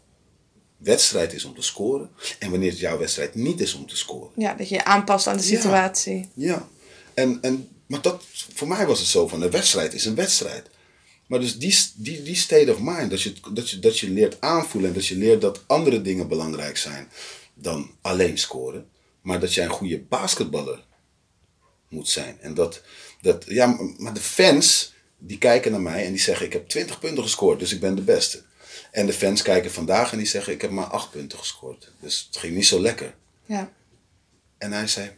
wedstrijd is om te scoren en wanneer het jouw wedstrijd niet is om te scoren. Ja, dat je je aanpast aan de situatie. Ja, ja. En, en, maar dat, voor mij was het zo van, een wedstrijd is een wedstrijd. Maar dus die, die, die state of mind, dat je, dat, je, dat je leert aanvoelen en dat je leert dat andere dingen belangrijk zijn dan alleen scoren maar dat jij een goede basketballer moet zijn. En dat, dat, ja, maar de fans, die kijken naar mij en die zeggen: Ik heb 20 punten gescoord, dus ik ben de beste. En de fans kijken vandaag en die zeggen: Ik heb maar 8 punten gescoord. Dus het ging niet zo lekker. Ja. En hij zei: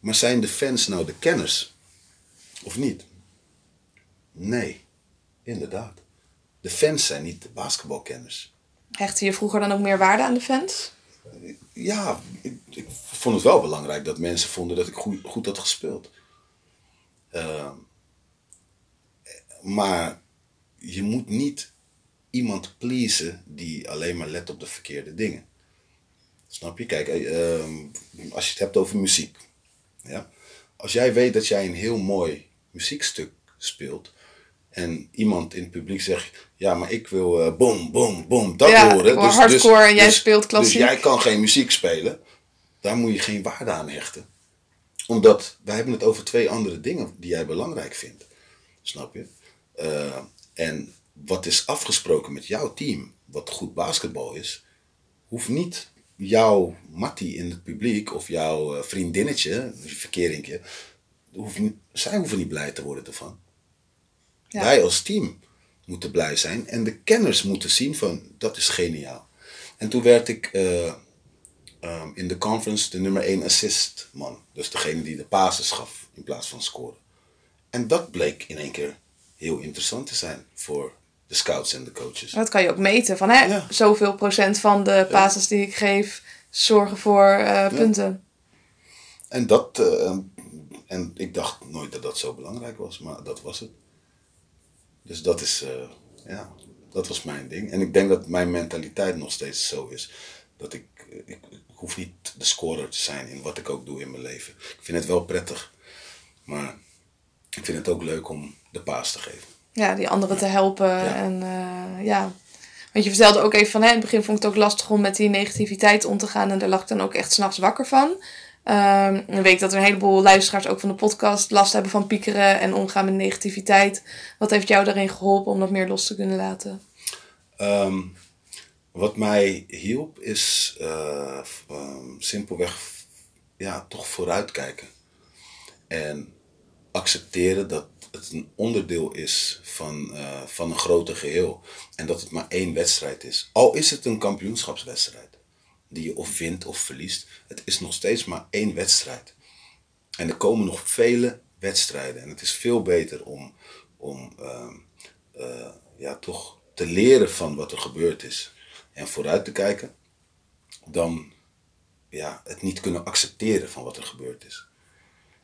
Maar zijn de fans nou de kenners? Of niet? Nee, inderdaad. De fans zijn niet de basketbalkenners. Hechtte je vroeger dan ook meer waarde aan de fans? Ja, ik, ik, vond het wel belangrijk dat mensen vonden dat ik goed, goed had gespeeld. Uh, maar je moet niet iemand pleasen die alleen maar let op de verkeerde dingen. Snap je? Kijk, uh, als je het hebt over muziek. Ja? Als jij weet dat jij een heel mooi muziekstuk speelt, en iemand in het publiek zegt, ja, maar ik wil uh, boom, boom, boom, dat ja, horen. Dus, hardcore dus, en jij dus, speelt klassiek. Dus jij kan geen muziek spelen. Daar moet je geen waarde aan hechten. Omdat wij hebben het over twee andere dingen die jij belangrijk vindt. Snap je? Eh, en wat is afgesproken met jouw team, wat goed basketbal is, hoeft niet jouw mattie in het publiek of jouw eh, vriendinnetje, je verkeringje, hoeft niet, zij hoeven niet blij te worden ervan. Ja. Wij als team moeten blij zijn en de kenners moeten zien van dat is geniaal. En toen werd ik eh, ehm, in de conference de nummer 1 assist man. Dus degene die de passes gaf in plaats van scoren. En dat bleek in één keer heel interessant te zijn voor de scouts en de coaches. Dat kan je ook meten. Van hè, Ja. zoveel procent van de passes die ik geef zorgen voor eh, punten. En dat, eh, en ik dacht nooit dat dat zo belangrijk was, maar dat was het. Dus dat is, eh, ja, dat was mijn ding. En ik denk dat mijn mentaliteit nog steeds zo is. Dat ik, ik, ik hoef niet de scorer te zijn in wat ik ook doe in mijn leven. Ik vind het wel prettig, maar ik vind het ook leuk om de paas te geven. Ja, die anderen te helpen. En eh, ja. Want je vertelde ook even van, hè, in het begin vond ik het ook lastig om met die negativiteit om te gaan. En daar lag ik dan ook echt s'nachts wakker van. Ehm dan weet ik dat er een heleboel luisteraars ook van de podcast last hebben van piekeren en omgaan met negativiteit. Wat heeft jou daarin geholpen om dat meer los te kunnen laten? Ehm, wat mij hielp is eh, ehm, simpelweg ja, toch vooruitkijken. En accepteren dat het een onderdeel is van, eh, van een groter geheel. En dat het maar één wedstrijd is. Al is het een kampioenschapswedstrijd. Die je of wint of verliest. Het is nog steeds maar één wedstrijd. En er komen nog vele wedstrijden. En het is veel beter om, om ehm, eh, ja, toch te leren van wat er gebeurd is. En vooruit te kijken. Dan ja, het niet kunnen accepteren van wat er gebeurd is.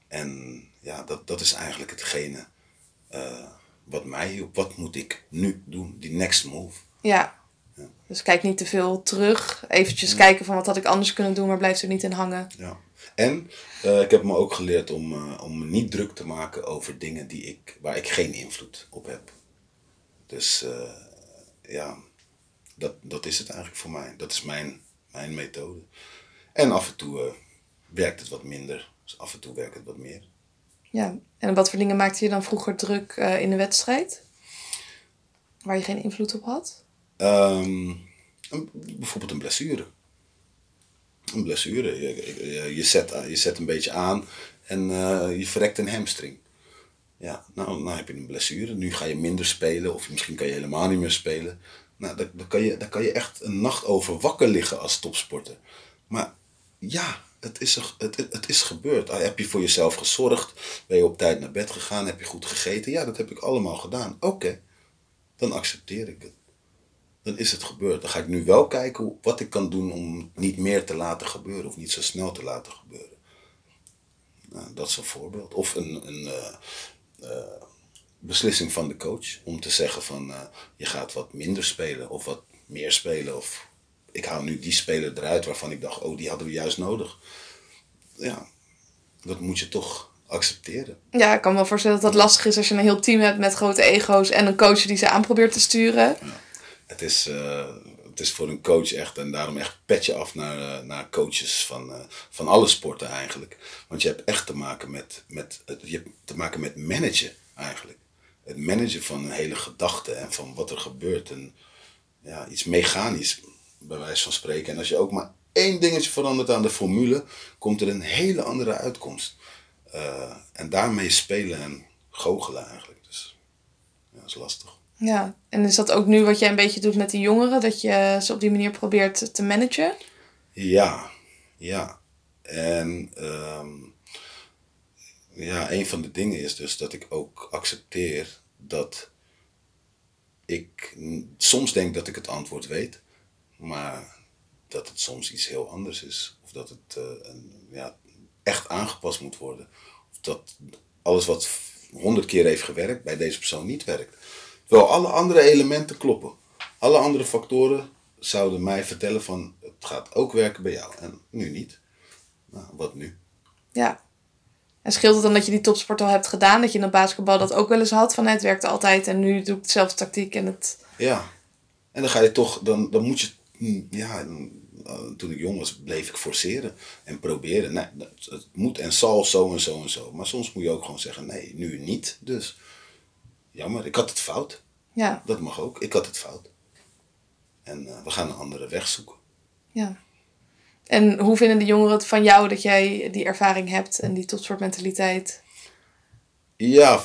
En ja, dat, dat is eigenlijk hetgene eh, wat mij hielp. Wat moet ik nu doen? Die next move. Ja. Dus kijk niet te veel terug. Eventjes kijken van wat had ik anders kunnen doen, maar blijf er niet in hangen. Ja. En eh, ik heb me ook geleerd om, eh, om me niet druk te maken over dingen die ik, waar ik geen invloed op heb. Dus eh, ja, dat, dat is het eigenlijk voor mij. Dat is mijn, mijn methode. En af en toe werkt het wat minder. Dus af en toe werkt het wat meer. Ja. En wat voor dingen maakte je dan vroeger druk in de wedstrijd? Waar je geen invloed op had? Ehm, bijvoorbeeld een blessure. Een blessure. Je, je, zet, je zet een beetje aan en eh, je verrekt een hamstring. Ja, nou, nou heb je een blessure. Nu ga je minder spelen of misschien kan je helemaal niet meer spelen. Nou, daar, kan je, daar kan je echt een nacht over wakker liggen als topsporter. Maar ja, het is, het, het, het is gebeurd. Ah, Heb je voor jezelf gezorgd? Ben je op tijd naar bed gegaan? Heb je goed gegeten? Ja, dat heb ik allemaal gedaan. Oké, dan accepteer ik het dan is het gebeurd. Dan ga ik nu wel kijken wat ik kan doen om het niet meer te laten gebeuren of niet zo snel te laten gebeuren. Nou, dat is een voorbeeld. Of een, een eh, eh, beslissing van de coach om te zeggen van eh, je gaat wat minder spelen of wat meer spelen. Of ik haal nu die speler eruit waarvan ik dacht, oh die hadden we juist nodig. Ja, dat moet je toch accepteren. Ja, ik kan me wel voorstellen dat dat lastig is als je een heel team hebt met grote ego's en een coach die ze aan probeert te sturen. Het is, eh, het is voor een coach echt, en daarom echt petje af naar, eh, naar coaches van, eh, van alle sporten eigenlijk. Want je hebt echt te maken met, met, je hebt te maken met managen eigenlijk. Het managen van een hele gedachte en van wat er gebeurt. En ja, iets mechanisch, bij wijze van spreken. En als je ook maar één dingetje verandert aan de formule, komt er een hele andere uitkomst. En daarmee spelen en goochelen eigenlijk. Dus ja, dat is lastig. Ja, en is dat ook nu wat jij een beetje doet met die jongeren? Dat je ze op die manier probeert te managen? Ja, ja. En ehm, ja, een van de dingen is dus dat ik ook accepteer dat ik soms denk dat ik het antwoord weet, maar dat het soms iets heel anders is. Of dat het eh, ja, echt aangepast moet worden. Of dat alles wat honderd keer heeft gewerkt bij deze persoon niet werkt. Terwijl alle andere elementen kloppen. Alle andere factoren zouden mij vertellen van het gaat ook werken bij jou en nu niet. Nou, wat nu? Ja. En scheelt het dan dat je die topsport al hebt gedaan? Dat je in het basketbal dat ook wel eens had? Van het werkt altijd en nu doe ik dezelfde tactiek en het... Ja. En dan ga je toch, dan, dan moet je, ja, eh, toen ik jong was, bleef ik forceren en proberen. Nee, het moet en zal zo en zo en zo. Maar soms moet je ook gewoon zeggen, nee, nu niet. Dus jammer. Ik had het fout. Ja, Dat mag ook. Ik had het fout. En eh, we gaan een andere weg zoeken. ja. En hoe vinden de jongeren het van jou dat jij die ervaring hebt en die topsportmentaliteit? Ja,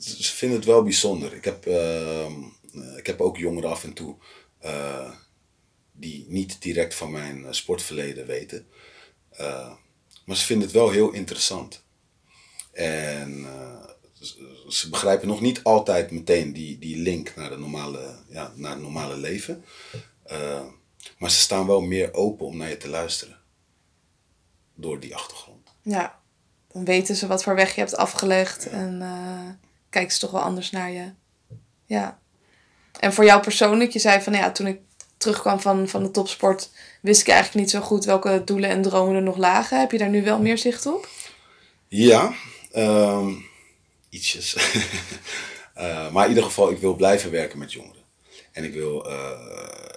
ze vinden het wel bijzonder. Ik heb, ehm, eh, ik heb ook jongeren af en toe eh, die niet direct van mijn sportverleden weten. Maar ze vinden het wel heel interessant. En ze- begrijpen nog niet altijd meteen die, die link naar, de normale, ja, naar het normale leven. Eh, maar ze staan wel meer open om naar je te luisteren. Door die achtergrond. Ja, dan weten ze wat voor weg je hebt afgelegd en eh, kijken ze toch wel anders naar je. Ja. En voor jou persoonlijk, je zei van ja, toen ik terugkwam van, van de topsport, wist ik eigenlijk niet zo goed welke doelen en dromen er nog lagen. Heb je daar nu wel meer zicht op? Ja, ehm, ietsjes. Eh, maar in ieder geval, ik wil blijven werken met jongeren. En ik wil eh,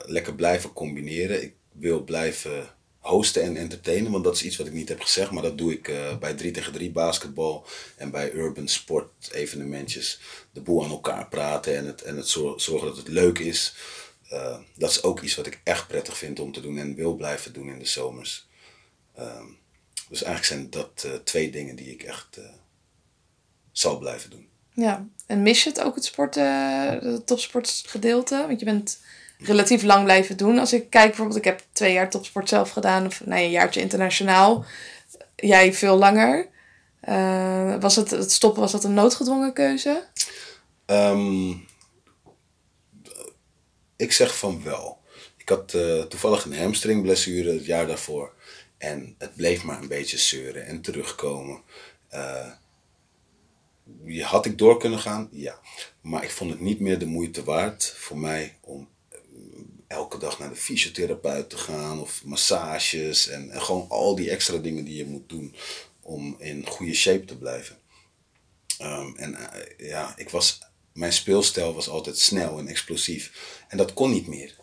lekker blijven combineren. Ik wil blijven hosten en entertainen, want dat is iets wat ik niet heb gezegd. Maar dat doe ik eh, bij 3 tegen 3 basketbal en bij urban sport evenementjes. De boel aan elkaar praten en het, en het zor- zorgen dat het leuk is. Dat is ook iets wat ik echt prettig vind om te doen en wil blijven doen in de zomers. Ehm, dus eigenlijk zijn dat twee dingen die ik echt zal blijven doen. Ja. En mis je het ook, het sporten, het topsportgedeelte? Want je bent relatief lang blijven doen. Als ik kijk bijvoorbeeld, ik heb twee jaar topsport zelf gedaan, of nee, een jaartje internationaal. Jij veel langer. Eh, was het, het stoppen, was dat een noodgedwongen keuze? Ehm, ik zeg van wel. Ik had eh, toevallig een hamstringblessure het jaar daarvoor. En het bleef maar een beetje zeuren en terugkomen. Eh, had ik door kunnen gaan? Ja. Maar ik vond het niet meer de moeite waard voor mij om eh, elke dag naar de fysiotherapeut te gaan of massages en, gewoon al die extra dingen die je moet doen om in goede shape te blijven. Ehm, en eh, ja, ik was, mijn speelstijl was altijd snel en explosief. En dat kon niet meer.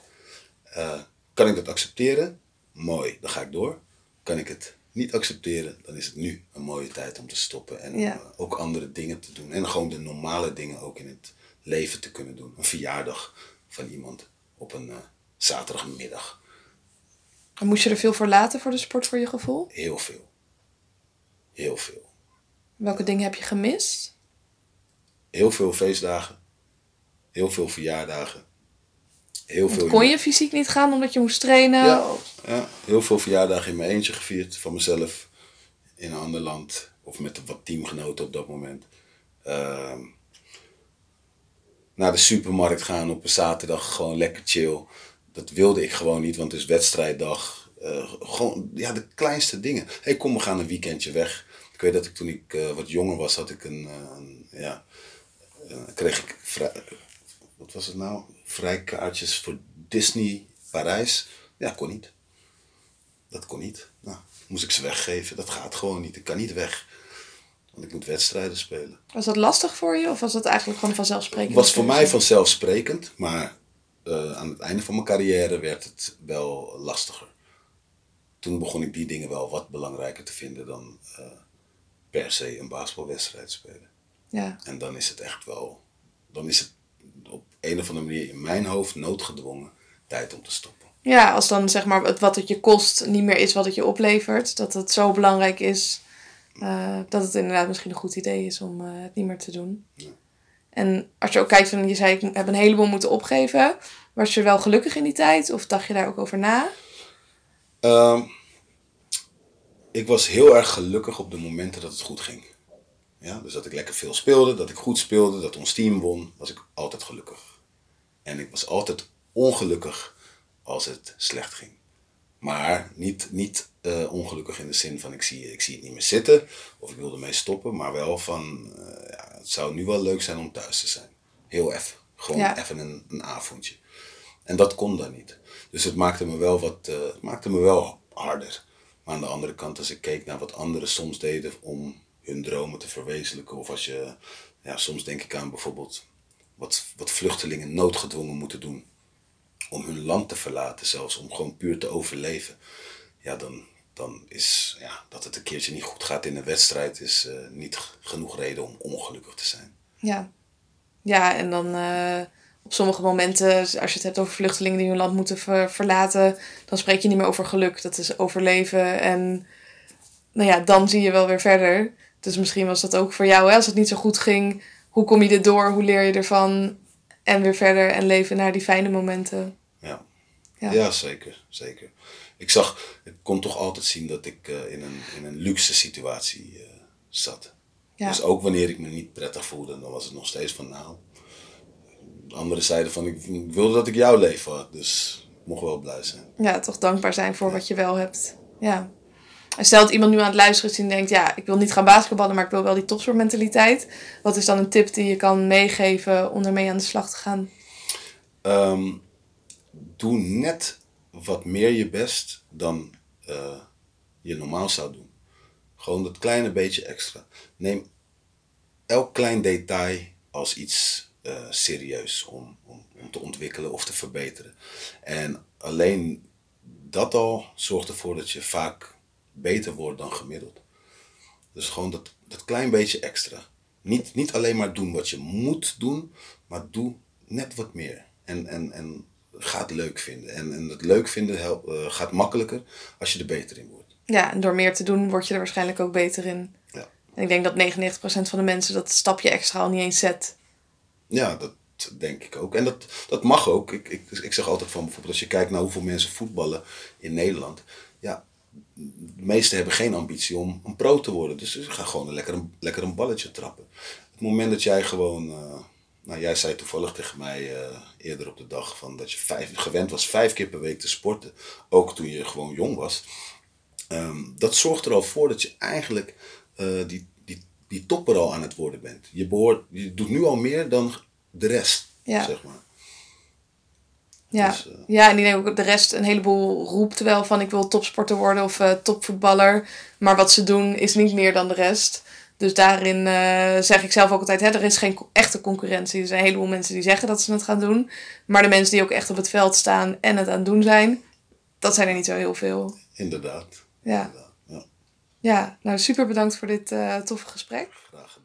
Eh, kan ik dat accepteren? Mooi, dan ga ik door. Kan ik het niet accepteren, dan is het nu een mooie tijd om te stoppen. En Ja. om, eh, ook andere dingen te doen. En gewoon de normale dingen ook in het leven te kunnen doen. Een verjaardag van iemand op een eh, zaterdagmiddag. En moest je er veel voor laten voor de sport voor je gevoel? Heel veel. Heel veel. Welke dingen heb je gemist? Heel veel feestdagen. Heel veel verjaardagen. Heel veel Kon je fysiek niet gaan omdat je moest trainen? Ja, ja, heel veel verjaardagen in mijn eentje gevierd. Van mezelf. In een ander land. Of met wat teamgenoten op dat moment. Ehm, naar de supermarkt gaan op een zaterdag. Gewoon lekker chill. Dat wilde ik gewoon niet, want het is wedstrijddag. Eh, gewoon, ja, de kleinste dingen. hey, kom, we gaan een weekendje weg. Ik weet dat ik toen ik eh, wat jonger was, had ik een, eh, een ja, kreeg ik wat was het nou? Vrijkaartjes voor Disney Parijs. Ja, kon niet. Dat kon niet. Nou, moest ik ze weggeven. Dat gaat gewoon niet. Ik kan niet weg. Want ik moet wedstrijden spelen. Was dat lastig voor je of was dat eigenlijk gewoon vanzelfsprekend? Het was voor mij vanzelfsprekend, maar eh, aan het einde van mijn carrière werd het wel lastiger. Toen begon ik die dingen wel wat belangrijker te vinden dan eh, per se een basketbalwedstrijd spelen. Ja, En dan is het echt wel, dan is het op een of andere manier in mijn hoofd noodgedwongen tijd om te stoppen. Ja als dan zeg maar het, wat het je kost niet meer is wat het je oplevert. Dat het zo belangrijk is eh, dat het inderdaad misschien een goed idee is om eh, het niet meer te doen. Ja. En als je ook kijkt van, je zei ik heb een heleboel moeten opgeven. Was je wel gelukkig in die tijd of dacht je daar ook over na? Ehm, ik was heel erg gelukkig op de momenten dat het goed ging. Ja, dus dat ik lekker veel speelde, dat ik goed speelde, dat ons team won, was ik altijd gelukkig. En ik was altijd ongelukkig als het slecht ging. Maar niet, niet eh, ongelukkig in de zin van ik zie, ik zie het niet meer zitten of ik wil ermee stoppen, maar wel van eh, ja, het zou nu wel leuk zijn om thuis te zijn. Heel even. Gewoon Ja. even een, een avondje. En dat kon dan niet. Dus het maakte me wel wat, eh, het maakte me wel harder. Maar aan de andere kant, als ik keek naar wat anderen soms deden om hun dromen te verwezenlijken, of als je, ja, soms denk ik aan bijvoorbeeld wat, wat vluchtelingen noodgedwongen moeten doen om hun land te verlaten, zelfs om gewoon puur te overleven. Ja, dan, dan is ja, dat het een keertje niet goed gaat in een wedstrijd, is eh, niet genoeg reden om ongelukkig te zijn. Ja. Ja, en dan eh, op sommige momenten, als je het hebt over vluchtelingen die hun land moeten ver- verlaten, dan spreek je niet meer over geluk. Dat is overleven. En nou ja, dan zie je wel weer verder. Dus misschien was dat ook voor jou, hè? als het niet zo goed ging. Hoe kom je dit door? Hoe leer je ervan? En weer verder en leven naar die fijne momenten. Ja. Ja. Ja, zeker, zeker. Ik zag, ik kon toch altijd zien dat ik eh, in, een, in een luxe situatie eh, zat. Ja. Dus ook wanneer ik me niet prettig voelde, dan was het nog steeds van nou. De andere zeiden van ik, ik wilde dat ik jouw leven had, dus ik mocht wel blij zijn. ja, toch dankbaar zijn voor wat je wel hebt. Ja. En stel iemand nu aan het luisteren is en denkt, ja, ik wil niet gaan basketballen, maar ik wil wel die topsportmentaliteit. Wat is dan een tip die je kan meegeven om ermee aan de slag te gaan? Ehm, doe net wat meer je best dan eh, je normaal zou doen. Gewoon dat kleine beetje extra. Neem elk klein detail als iets eh, serieus om, om, om te ontwikkelen of te verbeteren. En alleen dat al zorgt ervoor dat je vaak beter wordt dan gemiddeld. Dus gewoon dat, dat klein beetje extra. Niet, niet alleen maar doen wat je moet doen, maar doe net wat meer. En, en, en ga het leuk vinden. En, en het leuk vinden help, eh, gaat makkelijker als je er beter in wordt. Ja, en door meer te doen word je er waarschijnlijk ook beter in. Ja. En ik denk dat 99% van de mensen dat stapje extra al niet eens zet. Ja, dat denk ik ook. En dat, dat mag ook. Ik, ik, ik zeg altijd van bijvoorbeeld als je kijkt naar hoeveel mensen voetballen in Nederland. Ja, de meesten hebben geen ambitie om een pro te worden. Dus ze gaan gewoon lekker, een, lekker een balletje trappen. Het moment dat jij gewoon... eh, nou, jij zei toevallig tegen mij eh, eerder op de dag van dat je vijf, gewend was vijf keer per week te sporten. Ook toen je gewoon jong was. Ehm, dat zorgt er al voor dat je eigenlijk eh, die, die, die topper al aan het worden bent. Je, behoort, je doet nu al meer dan de rest, Ja. zeg maar. Ja. Dus, eh, ja, en ik denk ook de rest een heleboel roept wel van ik wil topsporter worden of eh, topvoetballer. Maar wat ze doen is niet meer dan de rest. Dus daarin eh, zeg ik zelf ook altijd, hè, er is geen echte concurrentie. Er zijn een heleboel mensen die zeggen dat ze het gaan doen. Maar de mensen die ook echt op het veld staan en het aan het doen zijn, dat zijn er niet zo heel veel. Inderdaad. Ja, Inderdaad. Ja, ja nou super bedankt voor dit toffe gesprek. graag.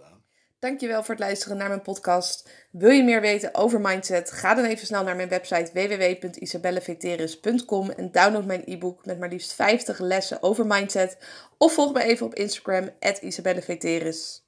Dankjewel voor het luisteren naar mijn podcast. Wil je meer weten over mindset? Ga dan even snel naar mijn website www.isabelleveteris.com en download mijn e-book met maar liefst 50 lessen over mindset. Of volg me even op Instagram, @isabelleveteris.